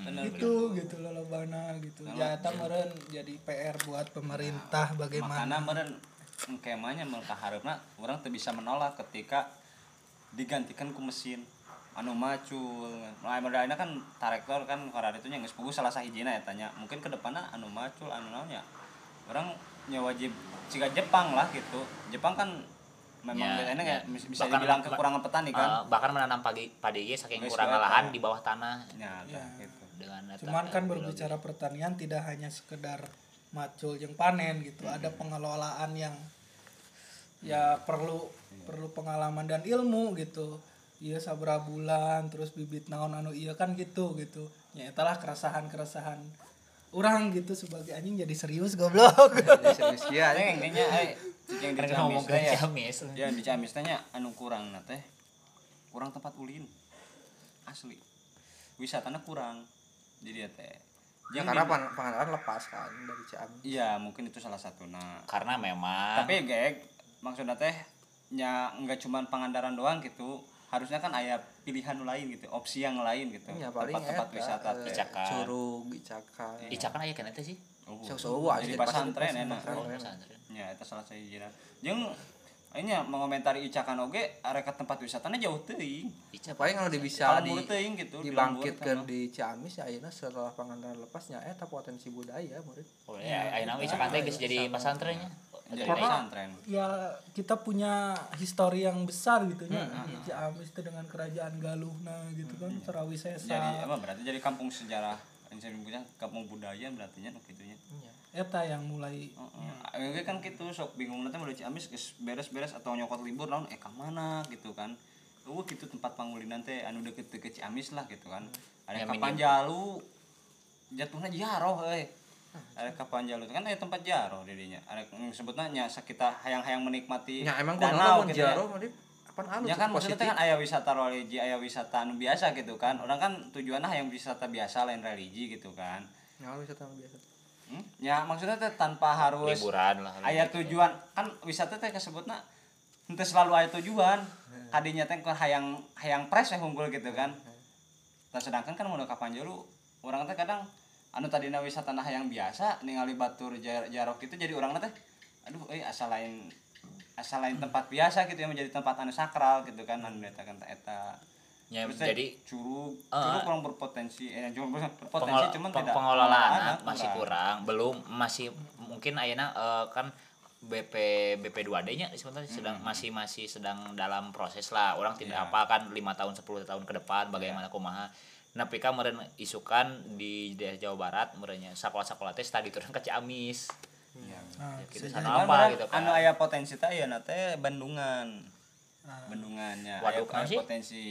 B: benar.
C: Gitu gitu lolobana gitu. Ya eta meureun jadi PR buat pemerintah bagaimana?
B: makanya meren kemanya mereka harapna orang tuh bisa menolak ketika digantikan ku mesin. Anu macul mulai modalnya kan traktor kan karena itu yang geus salah sahijina ya tanya. Mungkin ke depannya anu macul anu naonnya orang nya wajib jika Jepang lah gitu. Jepang kan memang
D: Ya,
B: biasanya
D: ya.
B: kayak bisa
D: Bahkan-
B: dibilang kekurangan petani kan?
D: Eh, bahkan menanam pagi padi ge saking
B: Geus
D: kurang
B: welta.
D: lahan di bawah tanah.
B: Ya,
C: Ya.
B: gitu.
D: Dengan
C: cuman kan
D: biologi.
C: berbicara pertanian tidak hanya sekedar macul yang panen gitu. Ada pengelolaan yang ya perlu perlu pengalaman dan ilmu gitu. Iya sabra bulan terus bibit naon anu iya kan gitu gitu. Ya itulah keresahan keresahan orang gitu sebagai anjing jadi serius goblok.
A: Jadi serius ya
B: eh yang di
D: Kan
B: Ciamis ya
D: Ciamis.
B: ya di Ciamis teh nya anu kurang na teh kurang tempat ulin. Asli. Wisatanya kurang. Jadi ya teh.
A: Ya karena pan- pengenalan lepas kan dari Ciamis.
B: Iya mungkin itu salah satu nah
D: karena memang
B: tapi gek maksudnya teh nya nggak cuman pangandaran doang gitu. Harusnya kan ada pilihan lain gitu opsi yang lain gitu.
A: Ya paling
B: tempat-tempat wisata
A: eh,
B: teh.
D: Icakan.
A: curug icakan
D: Icakan aya kana teh sih
B: Jadi
A: jadi
B: pasantren ya ini mengomentari icakan oge areka tempat wisatanya jauh teuing.
A: Ya, paling kalau bisa di,
B: teuing gitu
A: dibangkitkan di Ciamis ya ayeuna setelah pengandaran lepasnya eta potensi budaya murid.
D: Oh ya ayeuna Icakan teh geus jadi pesantrennya
B: jadi pesantren
C: ya kita punya histori yang besar gitu ya Ciamis itu dengan kerajaan Galuh nah gitu kan Serawi
B: jadi
C: Sesa.
B: Apa berarti jadi kampung sejarah saya bilang kampung budaya berarti nya gitu nya
C: eta yang mulai
B: Heeh. kan gitu sok bingung nanti mau di Ciamis geus beres-beres atau nyokot libur naon eh ka mana gitu kan Oh gitu tempat pangulinan teh anu deket-deket Ciamis lah gitu kan. Ada
D: Ya,
B: kapan jalu jatuhnya jaroh euy. Ada kapan jalu kan ada tempat jaroh dirinya. Ada yang sebutnya nya sakita hayang-hayang menikmati
A: ya emang
B: danau gitu ya.
A: Anu
B: Ya kan maksudnya
A: positif
B: teh kan aya wisata religi, aya wisata anu biasa gitu kan. Orang kan tujuannya yang wisata biasa lain religi gitu kan.
A: ya wisata anu biasa
B: Hmm? Ya maksudnya teh tanpa harus
D: liburan lah
B: aya tujuan kan wisata teh kesebutna henteu selalu aya tujuan. Kadinya teh keur hayang hayang pres we unggul gitu kan. Dan sedangkan kan mun ka Panjalu orang teh kadang anu tadina wisata nah yang biasa ningali batur jar- jarok itu jadi orang teh aduh euy asal lain asal lain tempat biasa gitu yang menjadi tempat anu sakral gitu kan anu eta kan eta.
D: Ya,
B: Terus
D: jadi
B: curug
D: Eh,
B: curug kurang berpotensi eh curug berpotensi
D: pengol-
B: cuman
D: peng-
B: tidak
D: pengelolaannya masih kurang belum masih mungkin ayeuna eh, kan BP BP 2D nya sebenarnya sedang masih masih sedang dalam proses lah. Orang tidak
B: Iya.
D: apa kan lima tahun 10 tahun ke depan bagaimana kumaha. Napi ka meureun isukan di daerah Jawa Barat meureunnya sakola-sakola teh studi turun ke Ciamis.
B: Iya.
C: nah,
D: Ya, gitu sana apa gitu kan.
B: anu aya potensi teh aya teh Bandungan.
C: Ah.
B: Bendungannya
D: Waduh,
B: aya,
D: kenapa
B: aya
D: sih?
B: potensi.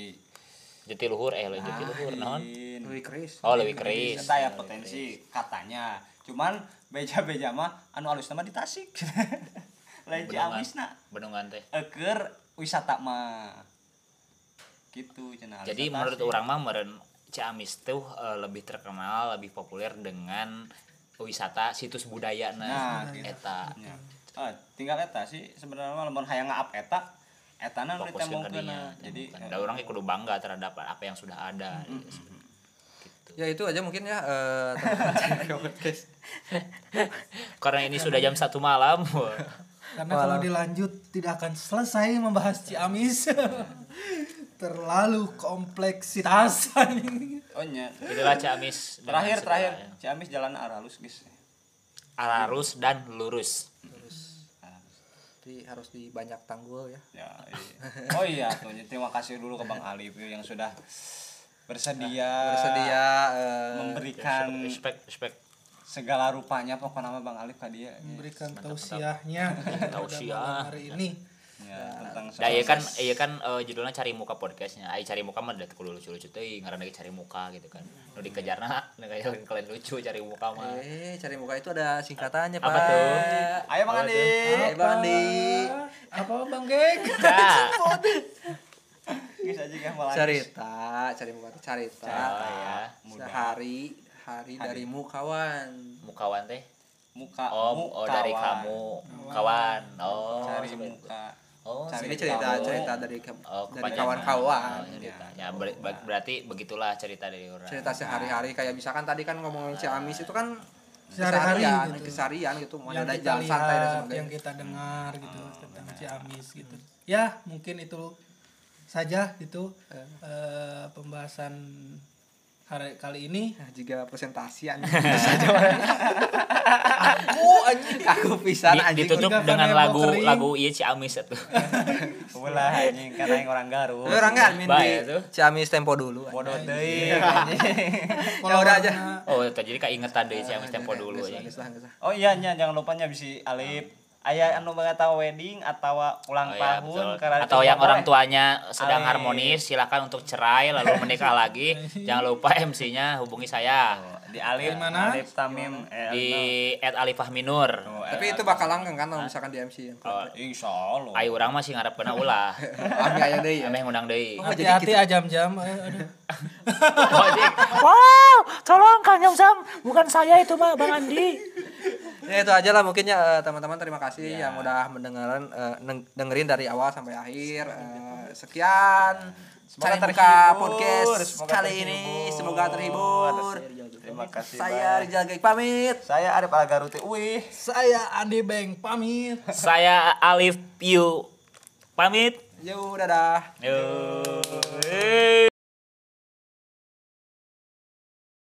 D: Jatiluhur eh lain Jatiluhur naon?
B: Lain.
A: lebih keris
D: Oh, lebih keris.
B: Eta aya potensi katanya. Cuman beja-beja mah anu alus nama di Tasik. Lain
D: Bendungan.
B: Ciamisna.
D: Bendungan teh.
B: Eker wisata mah. Gitu alus
D: Jadi menurut orang mah meureun Ciamis tuh eh, lebih terkenal, lebih populer dengan wisata situs budaya
B: Nah,
D: nah,
B: gitu.
D: eta
B: Ya. Oh, tinggal eta sih sebenarnya mah lamun hayang ngaap eta
D: fokus ke
B: ditembongkeun.
D: dinya.
B: Jadi
D: Kan da orang kudu bangga terhadap apa yang sudah ada. Gitu.
A: ya itu aja mungkin ya eh, podcast
D: Karena ini sudah jam satu malam.
C: karena kalau dilanjut tidak akan selesai membahas Ciamis terlalu kompleksitas
B: oh nya.
D: Itulah Ciamis.
B: Terakhir terakhir
D: segala-
B: Ciamis jalan aralus guys.
D: Ararus dan lurus.
A: jadi harus di banyak tanggul ya
B: Ya, iya. Oh iya, tuh terima kasih dulu ke Bang Alif yang sudah bersedia
A: bersedia eh,
B: memberikan
D: Respect, respect.
B: segala rupanya pokoknya nama Bang Alif ke dia
C: memberikan tausiahnya
D: Tausiah.
C: hari ini
B: ya, tentang
D: Da iya kan iya kan eh, judulnya cari muka podcastnya. Ai cari muka mah udah kudu lucu-lucu teuing karena lagi cari muka gitu kan. Nu dikejarna nu kayak kalian lucu cari muka mah.
A: eh cari muka itu ada singkatannya
D: Apa
A: pak
D: tuh?
B: Ayo Bang Andi.
A: Eh, Bang Andi.
C: apa bang
D: Nah,
B: kan malah.
A: cerita cari muka itu cerita
D: oh ya.
A: Sehari hari darimu kawan
D: Mukawan teh
B: muka
D: oh
B: muka
D: oh dari kamu kawan oh
B: cari muka
D: oh
A: ini
D: seperti
A: cerita cerita dari ke-
D: Oh,
A: dari kawan-kawan.
D: Oh, ceritanya. Ber- ber- berarti begitulah cerita dari orang.
A: Cerita sehari-hari kayak misalkan tadi kan ngomongin Ciamis itu kan
C: Sehari-hari
A: keseharian
C: gitu.
A: keseharian gitu mau ada jalan santai dan
C: lihat,
A: sebagainya.
C: yang kita dengar gitu tentang Ciamis gitu. Ya, mungkin itu saja gitu eh, pembahasan hari kali ini.
A: Nah, jika presentasi anjing saja aku anjing aku pisan
D: Di-
A: anjing
D: ditutup dengan lagu
C: kering.
D: lagu iya Ciamis itu
B: Ulah anjing karena yang orang Garut.
A: Lu orang admin di. Ciamis tempo dulu anjing.
B: Bodoh deui anjing.
A: ya udah aja
D: oh jadi keingetan deh Ciamis tempo dulu.
B: Oh iya nya jangan lupa nya bisi Alif. Aya anu tahu wedding atau ulang
D: Oh, ya,
B: tahun karena
D: atau yang orang tuanya sedang harmonis silakan untuk cerai lalu menikah lagi. Jangan lupa MC-nya hubungi saya
B: di Alif
C: mana?
B: Alif Tamim eh,
D: di
B: anu.
D: @alifahminur
B: Oh, eh,
A: tapi itu bakal langgeng kan kalau misalkan di MC
D: Oh,
B: Insya Allah.
D: ayo orang masih ngarep kena ulah.
A: Ami aya deui. Ya
D: ameh ngundang deui.
A: Oh, jadi
C: Hati-hati ajam-jam. eh, aduh.
D: wow tolong Kang Yamsam bukan saya itu mah Bang Andi.
A: Ya itu aja lah mungkin ya eh, teman-teman. Terima kasih yang udah mendengaran eh, neng- dengerin dari awal sampai akhir. Eh, sekian
B: Semoga terhibur,
A: podcast
B: semoga
A: kali
B: terhibur.
A: ini semoga terhibur
B: Terima kasih.
A: saya. Rizal Gaik pamit
B: Saya Arif Algaruti. Wih.
C: Saya Andi Beng pamit.
D: saya Alif Piu pamit
A: Yo, dadah.
D: Yo.